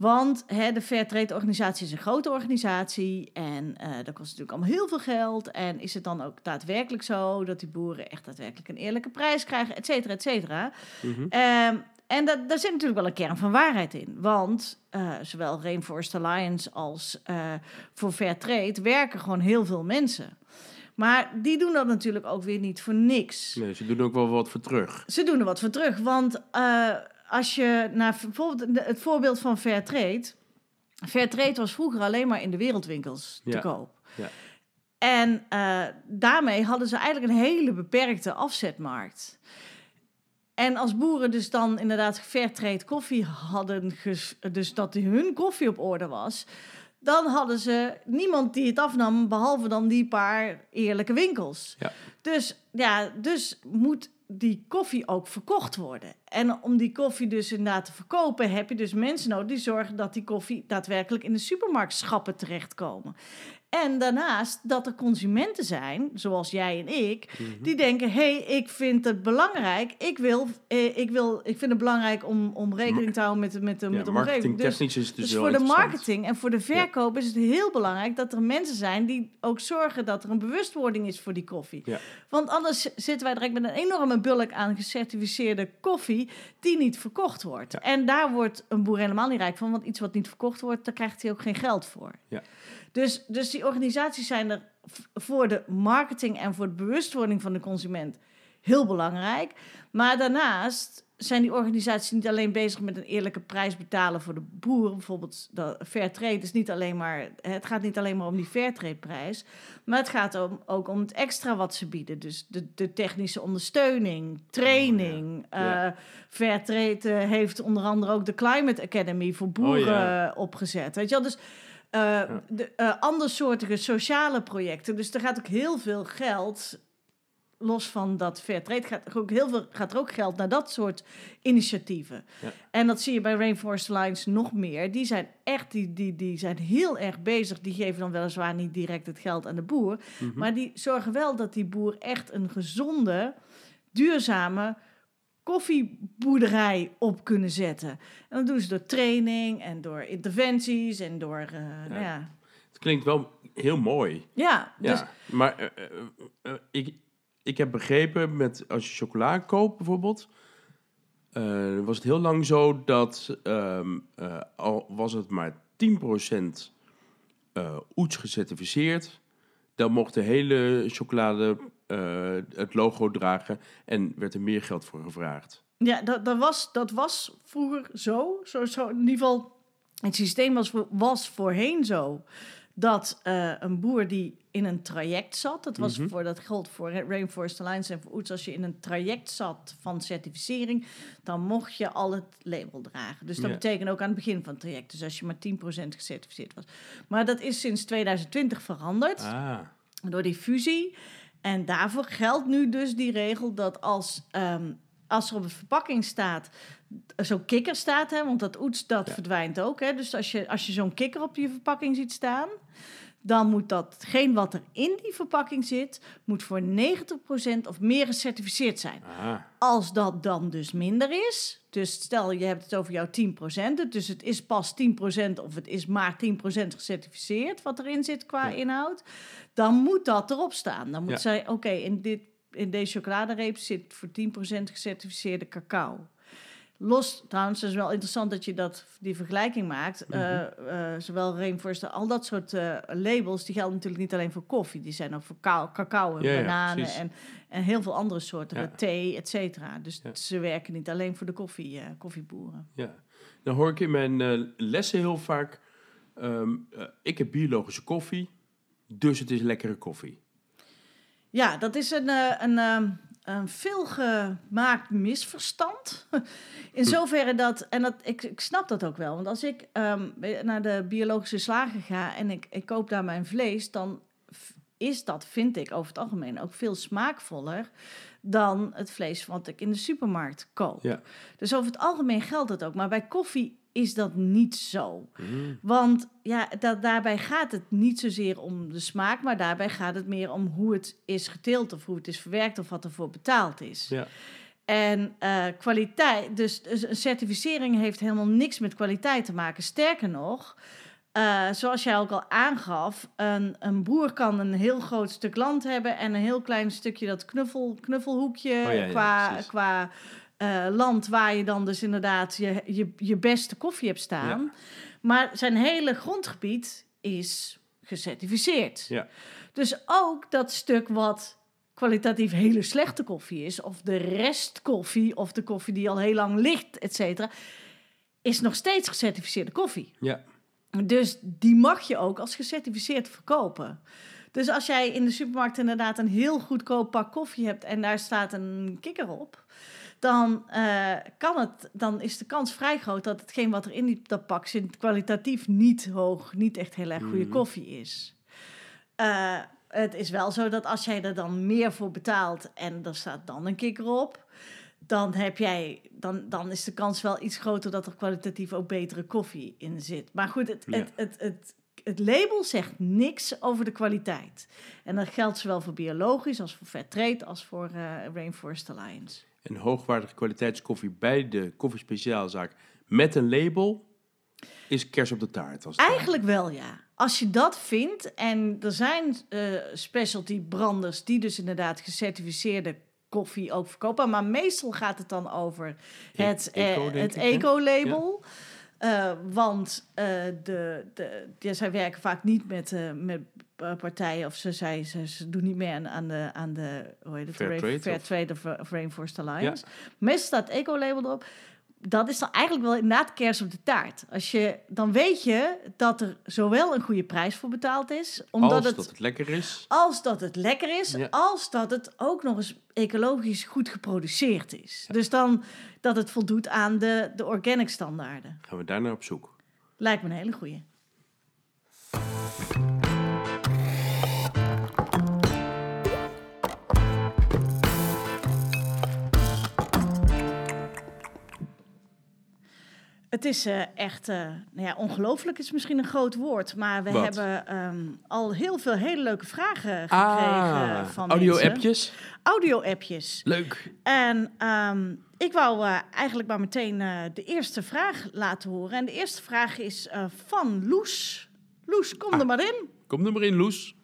Speaker 2: Want hè, de Fairtrade-organisatie is een grote organisatie en eh dat kost natuurlijk allemaal heel veel geld. En is het dan ook daadwerkelijk zo dat die boeren echt daadwerkelijk een eerlijke prijs krijgen, et cetera, et cetera.
Speaker 1: Mhm.
Speaker 2: Ehm, en dat, daar zit natuurlijk wel een kern van waarheid in. Want eh, zowel Rainforest Alliance als eh, voor Fairtrade werken gewoon heel veel mensen. Maar die doen dat natuurlijk ook weer niet voor niks.
Speaker 1: Nee, ze doen ook wel wat voor terug.
Speaker 2: Ze doen er wat voor terug. Want als je naar bijvoorbeeld het voorbeeld van Fairtrade. Fairtrade was vroeger alleen maar in de wereldwinkels te
Speaker 1: Ja.
Speaker 2: koop.
Speaker 1: Ja.
Speaker 2: En eh, daarmee hadden ze eigenlijk een hele beperkte afzetmarkt. En als boeren dus dan inderdaad Fairtrade koffie hadden, dus dat hun koffie op orde was, dan hadden ze niemand die het afnam, behalve dan die paar eerlijke winkels.
Speaker 1: Ja.
Speaker 2: Dus ja, dus moet die koffie ook verkocht worden. En om die koffie dus inderdaad te verkopen, heb je dus mensen nodig die zorgen dat die koffie daadwerkelijk in de supermarktschappen terechtkomen. En daarnaast dat er consumenten zijn, zoals jij en ik,
Speaker 1: Mhm.
Speaker 2: die denken: hé, hey, ik vind het belangrijk. Ik, wil, eh, ik, wil, ik vind het belangrijk om, om rekening te houden met, de- met, de-
Speaker 1: Ja,
Speaker 2: met de omgeving. Dus,
Speaker 1: is het dus,
Speaker 2: dus voor de marketing en voor de verkoop is het heel belangrijk dat er mensen zijn die ook zorgen dat er een bewustwording is voor die koffie.
Speaker 1: Ja.
Speaker 2: Want anders zitten wij direct met een enorme bulk aan gecertificeerde koffie die niet verkocht wordt. En daar wordt een boer helemaal niet rijk van, want iets wat niet verkocht wordt, daar krijgt hij ook geen geld voor.
Speaker 1: Ja.
Speaker 2: Dus, dus die organisaties zijn er voor de marketing en voor de bewustwording van de consument heel belangrijk. Maar daarnaast zijn die organisaties niet alleen bezig met een eerlijke prijs betalen voor de boer. Bijvoorbeeld de Fairtrade is niet alleen maar, het gaat niet alleen maar om die Fairtrade prijs, maar het gaat om, ook om het extra wat ze bieden. Dus de, de technische ondersteuning, training.
Speaker 1: Oh, Ja.
Speaker 2: eh, Fairtrade eh, heeft onder andere ook de Climate Academy voor boeren
Speaker 1: Oh, ja.
Speaker 2: eh, opgezet. Weet je wel? Dus eh, de, eh, andersoortige sociale projecten. Dus er gaat ook heel veel geld, los van dat Fairtrade, gaat er ook heel veel, gaat er ook geld naar dat soort initiatieven.
Speaker 1: Ja.
Speaker 2: En dat zie je bij Rainforest Alliance nog meer. Die zijn echt, die, die, die zijn heel erg bezig. Die geven dan weliswaar niet direct het geld aan de boer.
Speaker 1: Mhm.
Speaker 2: Maar die zorgen wel dat die boer echt een gezonde, duurzame koffieboerderij op kunnen zetten. En dat doen ze door training en door interventies en door, eh, nou ja...
Speaker 1: Het klinkt wel heel mooi.
Speaker 2: Ja,
Speaker 1: Ja,
Speaker 2: dus
Speaker 1: maar eh, eh, ik, ik heb begrepen, met, als je chocola koopt bijvoorbeeld, was het heel lang zo dat ehm, eh, al was het maar 10% eh oets gecertificeerd, dan mocht de hele chocolade eh, het logo dragen en werd er meer geld voor gevraagd.
Speaker 2: Ja, dat, dat, was, dat was vroeger zo. zo, zo in ieder geval, het systeem was, was voorheen zo. Dat eh, een boer die in een traject zat, dat, was
Speaker 1: Mhm.
Speaker 2: voor, dat geldt voor Rainforest Alliance en voor OETS, als je in een traject zat van certificering, dan mocht je al het label dragen. Dus dat
Speaker 1: Ja.
Speaker 2: betekent ook aan het begin van het traject, dus als je maar 10% gecertificeerd was. Maar dat is sinds 2020 veranderd
Speaker 1: Ah,
Speaker 2: door die fusie. En daarvoor geldt nu dus die regel dat als, ehm, als er op de verpakking staat, zo'n kikker staat, hè, want dat oets dat
Speaker 1: Ja.
Speaker 2: verdwijnt ook. Hè, dus als je, als je zo'n kikker op je verpakking ziet staan, dan moet datgene wat er in die verpakking zit, moet voor 90% of meer gecertificeerd zijn.
Speaker 1: ah,
Speaker 2: Als dat dan dus minder is, dus stel je hebt het over jouw 10%, dus het is pas 10% of het is maar 10% gecertificeerd wat erin zit qua
Speaker 1: Ja.
Speaker 2: inhoud, dan moet dat erop staan. Dan moet zij, oké, in, dit, in deze chocoladereep zit voor 10% gecertificeerde cacao. Los, trouwens, het is wel interessant dat je dat, die vergelijking maakt.
Speaker 1: Mhm.
Speaker 2: Eh, eh, zowel Rainforest, al dat soort eh, labels, die gelden natuurlijk niet alleen voor koffie. Die zijn ook voor cacao en
Speaker 1: Ja,
Speaker 2: bananen en, en heel veel andere soorten,
Speaker 1: Ja.
Speaker 2: thee, et cetera. Dus ze werken niet alleen voor de koffie, koffieboeren.
Speaker 1: ja. Dan hoor ik in mijn lessen heel vaak, ehm, eh, ik heb biologische koffie, dus het is lekkere koffie.
Speaker 2: Ja, dat is een, een, ehm, een veelgemaakt misverstand. <laughs> In zoverre dat, en dat, ik, ik snap dat ook wel. Want als ik ehm, naar de biologische slager ga en ik, ik koop daar mijn vlees, dan is dat, vind ik over het algemeen, ook veel smaakvoller dan het vlees wat ik in de supermarkt koop.
Speaker 1: Ja.
Speaker 2: Dus over het algemeen geldt dat ook. Maar bij koffie is dat niet zo.
Speaker 1: Mm.
Speaker 2: Want ja, dat, daarbij gaat het niet zozeer om de smaak, maar daarbij gaat het meer om hoe het is geteeld of hoe het is verwerkt of wat ervoor betaald is.
Speaker 1: Ja.
Speaker 2: En eh, kwaliteit, dus, dus een certificering heeft helemaal niks met kwaliteit te maken. Sterker nog, eh, zoals jij ook al aangaf, een, een boer kan een heel groot stuk land hebben en een heel klein stukje dat knuffel, knuffelhoekje
Speaker 1: Oh ja, ja,
Speaker 2: qua,
Speaker 1: precies.
Speaker 2: qua eh, land waar je dan dus inderdaad je, je, je beste koffie hebt staan. Maar zijn hele grondgebied is gecertificeerd.
Speaker 1: Ja.
Speaker 2: Dus ook dat stuk wat kwalitatief hele slechte koffie is, of de restkoffie, of de koffie die al heel lang ligt, et cetera, is nog steeds gecertificeerde koffie.
Speaker 1: Ja.
Speaker 2: Dus die mag je ook als gecertificeerd verkopen. Dus als jij in de supermarkt inderdaad een heel goedkoop pak koffie hebt en daar staat een kikker op, dan, eh, kan het, dan is de kans vrij groot dat hetgeen wat er in die, dat pak zit kwalitatief niet hoog, niet echt heel erg goede
Speaker 1: Mhm.
Speaker 2: koffie is. Eh, het is wel zo dat als jij er dan meer voor betaalt en er staat dan een kikker op, dan, heb jij, dan, dan is de kans wel iets groter dat er kwalitatief ook betere koffie in zit. Maar goed, het,
Speaker 1: Ja.
Speaker 2: het, het, het, het label zegt niks over de kwaliteit. En dat geldt zowel voor biologisch als voor Fairtrade als voor eh, Rainforest Alliance.
Speaker 1: En hoogwaardige kwaliteitskoffie bij de koffiespeciaalzaak met een label is kers op de taart. Als.
Speaker 2: Eigenlijk wel, ja. Als je dat vindt, en er zijn eh, specialty branders die dus inderdaad gecertificeerde koffie ook verkopen, maar meestal gaat het dan over
Speaker 1: E-
Speaker 2: het, eh,
Speaker 1: denk
Speaker 2: Eh, want eh, de, de, ja, zij werken vaak niet met, eh, met partijen, of ze, zij, ze, ze doen niet meer aan, aan de, aan de hoe heet het,
Speaker 1: Fair trade,
Speaker 2: Fair
Speaker 1: of-
Speaker 2: Trade of, of Rainforest Alliance. Meestal staat eco-label erop. Dat is dan eigenlijk wel inderdaad kers op de taart. Als je, dan weet je dat er zowel een goede prijs voor betaald is, omdat
Speaker 1: Als
Speaker 2: het,
Speaker 1: dat het lekker is.
Speaker 2: als dat het lekker is,
Speaker 1: Ja.
Speaker 2: als dat het ook nog eens ecologisch goed geproduceerd is. Dus dan dat het voldoet aan de, de organic standaarden.
Speaker 1: Gaan we daar naar op zoek.
Speaker 2: Lijkt me een hele goeie. Het is eh, echt, eh, nou ja, ongelooflijk is misschien een groot woord, maar we
Speaker 1: Wat?
Speaker 2: hebben ehm, al heel veel hele leuke vragen gekregen van
Speaker 1: Ah, audio
Speaker 2: mensen.
Speaker 1: appjes.
Speaker 2: Audio-appjes.
Speaker 1: Leuk.
Speaker 2: En ehm, ik wou eh, eigenlijk maar meteen eh, de eerste vraag laten horen. En de eerste vraag is eh, van Loes. Loes, kom
Speaker 1: Ah.
Speaker 2: er maar in.
Speaker 1: Kom er maar in, Loes.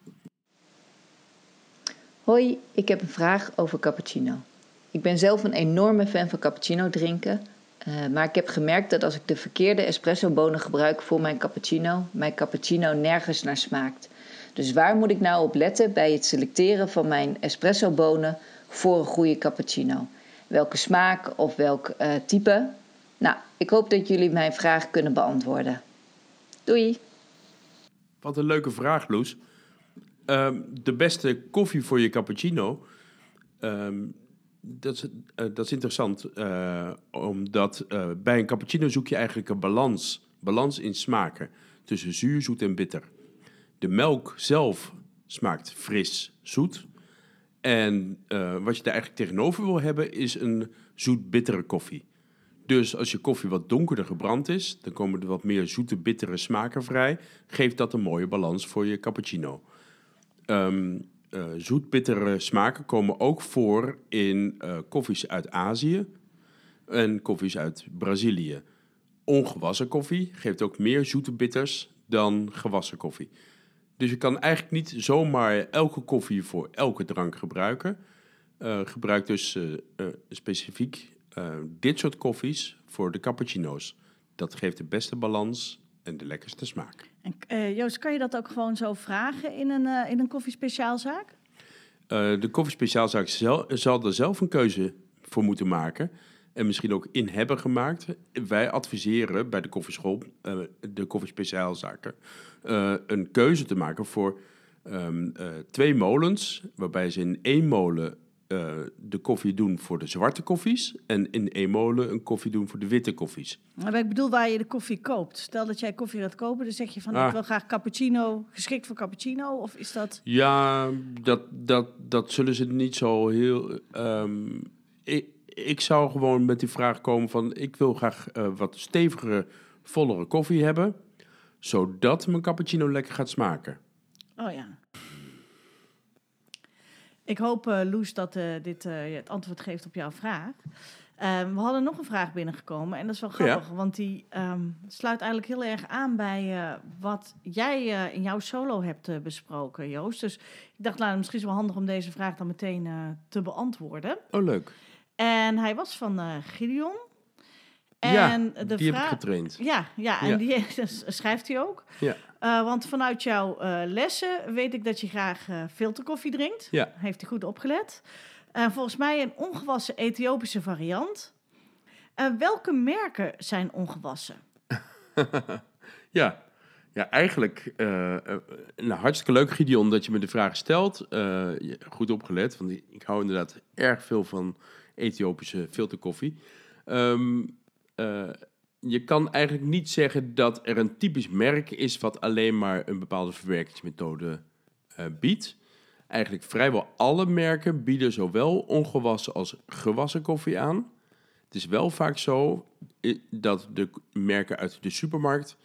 Speaker 5: Hoi, ik heb een vraag over cappuccino. Ik ben zelf een enorme fan van cappuccino drinken. Eh, maar ik heb gemerkt dat als ik de verkeerde espresso bonen gebruik voor mijn cappuccino, mijn cappuccino nergens naar smaakt. Dus waar moet ik nou op letten bij het selecteren van mijn espresso bonen voor een goede cappuccino? Welke smaak of welk uh, type? Nou, ik hoop dat jullie mijn vraag kunnen beantwoorden. Doei!
Speaker 1: Wat een leuke vraag, Loes. Ehm, de beste koffie voor je cappuccino. Ehm, dat, is, eh, dat is interessant, eh, omdat eh, bij een cappuccino zoek je eigenlijk een balans. Balans in smaken tussen zuur, zoet en bitter. De melk zelf smaakt fris, zoet. En wat je daar eigenlijk tegenover wil hebben is een zoet-bittere koffie. Dus als je koffie wat donkerder gebrand is, dan komen er wat meer zoete, bittere smaken vrij. Geeft dat een mooie balans voor je cappuccino. Um, uh, smaken komen ook voor in uh, koffies uit Azië en koffies uit Brazilië. Ongewassen koffie geeft ook meer zoete bitters dan gewassen koffie. Dus je kan eigenlijk niet zomaar elke koffie voor elke drank gebruiken. Uh, gebruik dus specifiek dit soort koffies voor de cappuccino's. Dat geeft de beste balans en de lekkerste smaak.
Speaker 2: En, uh, Joost, kan je dat ook gewoon zo vragen in een, uh, in een koffiespeciaalzaak?
Speaker 1: Uh, de koffiespeciaalzaak zel, zal er zelf een keuze voor moeten maken. En misschien ook in hebben gemaakt. Wij adviseren bij de koffieschool, de koffiespeciaalzaken, een keuze te maken voor um, twee molens. Waarbij ze in één molen uh, de koffie doen voor de zwarte koffies en in één molen een koffie doen voor de witte koffies.
Speaker 2: Maar ik bedoel waar je de koffie koopt. Stel dat jij koffie gaat kopen, dan zeg je van ah. ik wil graag cappuccino, geschikt voor cappuccino, of is dat?
Speaker 1: Ja, dat, dat, dat zullen ze niet zo heel. Um, ik, ik zou gewoon met die vraag komen van ik wil graag uh, wat stevigere, vollere koffie hebben, zodat mijn cappuccino lekker gaat smaken.
Speaker 2: Oh ja. Ik hoop, uh, Loes, dat uh, dit uh, het antwoord geeft op jouw vraag. Ehm, we hadden nog een vraag binnengekomen en dat is wel grappig, ja. want die um, sluit eigenlijk heel erg aan bij wat jij in jouw solo hebt besproken, Joost. Dus ik dacht, nou, misschien is het wel handig om deze vraag dan meteen te beantwoorden.
Speaker 1: Oh, leuk.
Speaker 2: En hij was van Gideon.
Speaker 1: En ja, de die heb ik getraind.
Speaker 2: Ja, ja en ja. die <laughs> schrijft hij ook.
Speaker 1: Ja.
Speaker 2: Uh, want vanuit jouw uh, lessen weet ik dat je graag uh, filterkoffie drinkt.
Speaker 1: Ja.
Speaker 2: Heeft hij goed opgelet. volgens mij een ongewassen Ethiopische variant. welke merken zijn ongewassen? <laughs>
Speaker 1: ja. ja, eigenlijk nou, hartstikke leuk, Gideon, dat je me de vraag stelt. goed opgelet, want ik hou inderdaad erg veel van Ethiopische filterkoffie. Um, je kan eigenlijk niet zeggen dat er een typisch merk is wat alleen maar een bepaalde verwerkingsmethode uh, biedt. Eigenlijk vrijwel alle merken bieden zowel ongewassen als gewassen koffie aan. Het is wel vaak zo dat de merken uit de supermarkt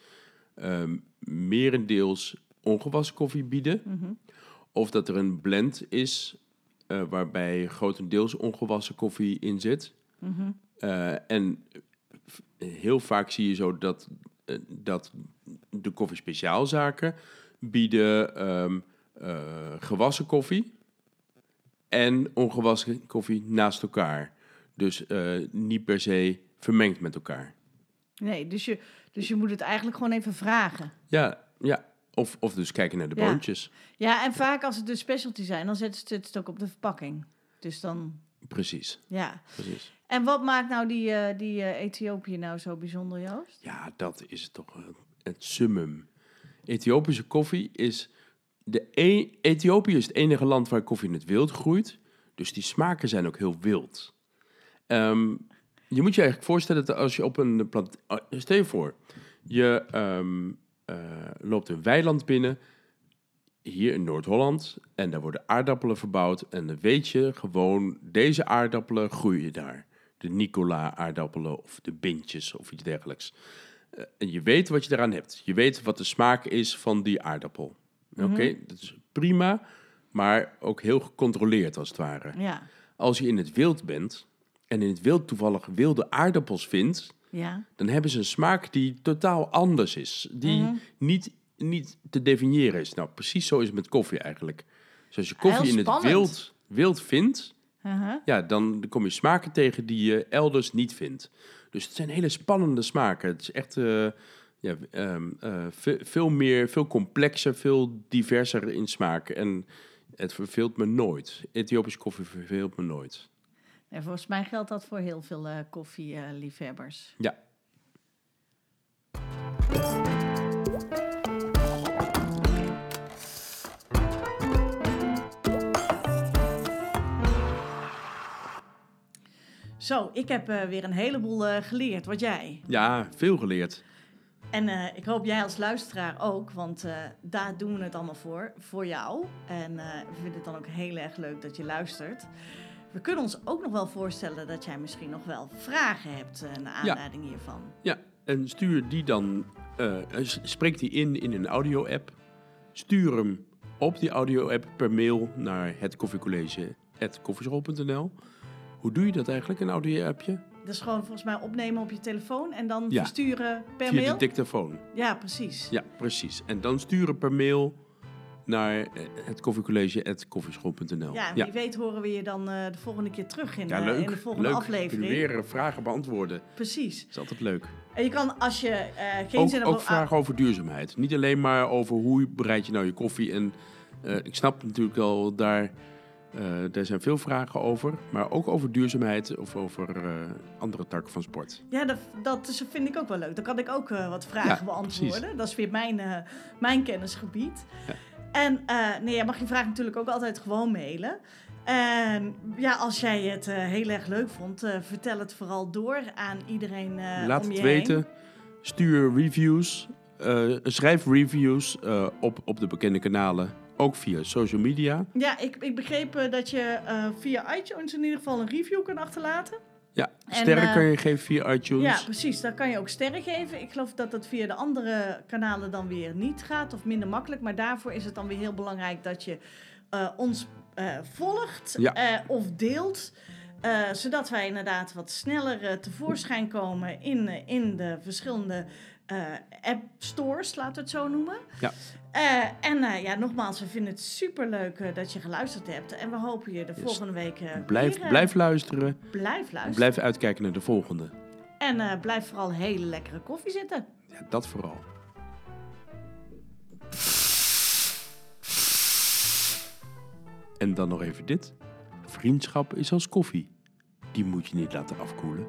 Speaker 1: um, merendeels ongewassen koffie bieden. Mm -hmm. Of dat er een blend is uh, waarbij grotendeels ongewassen koffie in zit. Mm -hmm. uh, en heel vaak zie je zo dat, eh, dat de koffiespeciaalzaken bieden um, uh, gewassen koffie en ongewassen koffie naast elkaar. Dus uh, niet per se vermengd met elkaar.
Speaker 2: Nee, dus je, dus je moet het eigenlijk gewoon even vragen.
Speaker 1: Ja, ja. Of, of dus kijken naar de ja. boontjes.
Speaker 2: Ja, en vaak als het de specialty zijn, dan zetten ze het ook op de verpakking. Dus dan...
Speaker 1: Precies.
Speaker 2: Ja.
Speaker 1: Precies.
Speaker 2: En wat maakt nou die, uh, die uh, Ethiopië nou zo bijzonder, Joost?
Speaker 1: Ja, dat is toch het summum. Ethiopische koffie is... De e Ethiopië is het enige land waar koffie in het wild groeit. Dus die smaken zijn ook heel wild. Um, je moet je eigenlijk voorstellen dat als je op een plant... Uh, stel je voor, je um, loopt een weiland binnen hier in Noord-Holland en daar worden aardappelen verbouwd. En dan weet je gewoon, deze aardappelen groeien daar de Nicola-aardappelen of de bintjes of iets dergelijks. Uh, en je weet wat je eraan hebt. Je weet wat de smaak is van die aardappel. Oké, okay? dat is prima, maar ook heel gecontroleerd als het ware.
Speaker 2: Ja.
Speaker 1: Als je in het wild bent en in het wild toevallig wilde aardappels vindt,
Speaker 2: ja.
Speaker 1: dan hebben ze een smaak die totaal anders is. Die mm -hmm. niet, niet te definiëren is. Nou, precies zo is het met koffie eigenlijk. Dus als je koffie in het wild, wild vindt,
Speaker 2: Uh.
Speaker 1: Ja, dan kom je smaken tegen die je elders niet vindt. Dus het zijn hele spannende smaken. Het is echt, uh, ja, ehm, eh, ve- veel meer, veel complexer, veel diverser in smaak. En het verveelt me nooit. Ethiopische koffie verveelt me nooit.
Speaker 2: En volgens mij geldt dat voor heel veel eh, koffieliefhebbers.
Speaker 1: Ja.
Speaker 2: Zo, ik heb eh, weer een heleboel eh, geleerd. Wat jij?
Speaker 1: Ja, veel geleerd.
Speaker 2: En eh, ik hoop jij als luisteraar ook, want daar doen we het allemaal voor, voor jou. En we vinden het dan ook heel erg leuk dat je luistert. We kunnen ons ook nog wel voorstellen dat jij misschien nog wel vragen hebt naar aanleiding hiervan.
Speaker 1: Ja, en stuur die dan, spreek die in in een audio-app. Stuur hem op die audio-app per mail naar het koffiecollege.koffieschool.nl. Hoe doe je dat eigenlijk, een audio-appje?
Speaker 2: Dat is gewoon volgens mij opnemen op je telefoon en dan
Speaker 1: Ja.
Speaker 2: versturen per
Speaker 1: Via
Speaker 2: mail.
Speaker 1: de dictafoon.
Speaker 2: Ja, precies.
Speaker 1: Ja, precies. En dan sturen per mail naar eh, het koffiecollege.koffieschool.nl.
Speaker 2: Ja, wie weet horen we je dan eh, de volgende keer terug in,
Speaker 1: Ja,
Speaker 2: eh, in de volgende
Speaker 1: leuk.
Speaker 2: aflevering.
Speaker 1: Weer vragen beantwoorden.
Speaker 2: Precies.
Speaker 1: Dat is altijd leuk.
Speaker 2: En je kan als je geen
Speaker 1: Ook,
Speaker 2: zin hebt
Speaker 1: ook vragen over duurzaamheid. Niet alleen maar over hoe bereid je nou je koffie. En ik snap natuurlijk wel, daar, eh, daar zijn veel vragen over. Maar ook over duurzaamheid of over eh, andere takken van sport.
Speaker 2: Ja, dat, dat vind ik ook wel leuk. Dan kan ik ook eh, wat vragen
Speaker 1: Ja,
Speaker 2: beantwoorden.
Speaker 1: precies.
Speaker 2: Dat is weer mijn, mijn kennisgebied.
Speaker 1: Ja.
Speaker 2: En nee, je mag je vraag natuurlijk ook altijd gewoon mailen. En ja, als jij het heel erg leuk vond, vertel het vooral door aan iedereen
Speaker 1: Laat
Speaker 2: om
Speaker 1: het
Speaker 2: je
Speaker 1: weten.
Speaker 2: heen.
Speaker 1: Stuur reviews. schrijf reviews op, op de bekende kanalen. Ook via social media.
Speaker 2: Ja, ik, ik begreep eh, dat je eh, via iTunes in ieder geval een review kan achterlaten.
Speaker 1: Ja,
Speaker 2: En,
Speaker 1: sterren
Speaker 2: eh,
Speaker 1: kan je geven via iTunes.
Speaker 2: Ja, precies. Daar kan je ook sterren geven. Ik geloof dat dat via de andere kanalen dan weer niet gaat of minder makkelijk. Maar daarvoor is het dan weer heel belangrijk dat je ons volgt
Speaker 1: Ja.
Speaker 2: of deelt. zodat wij inderdaad wat sneller tevoorschijn komen in, in de verschillende app stores, laten we het zo noemen.
Speaker 1: Ja.
Speaker 2: Eh, en eh, ja, nogmaals, we vinden het superleuk eh, dat je geluisterd hebt. En we hopen je de
Speaker 1: Yes.
Speaker 2: volgende week
Speaker 1: Blijf,
Speaker 2: weer,
Speaker 1: blijf luisteren.
Speaker 2: blijf luisteren.
Speaker 1: Blijf uitkijken naar de volgende.
Speaker 2: En blijf vooral hele lekkere koffie zitten.
Speaker 1: Ja, dat vooral. En dan nog even dit. Vriendschap is als koffie. Die moet je niet laten afkoelen.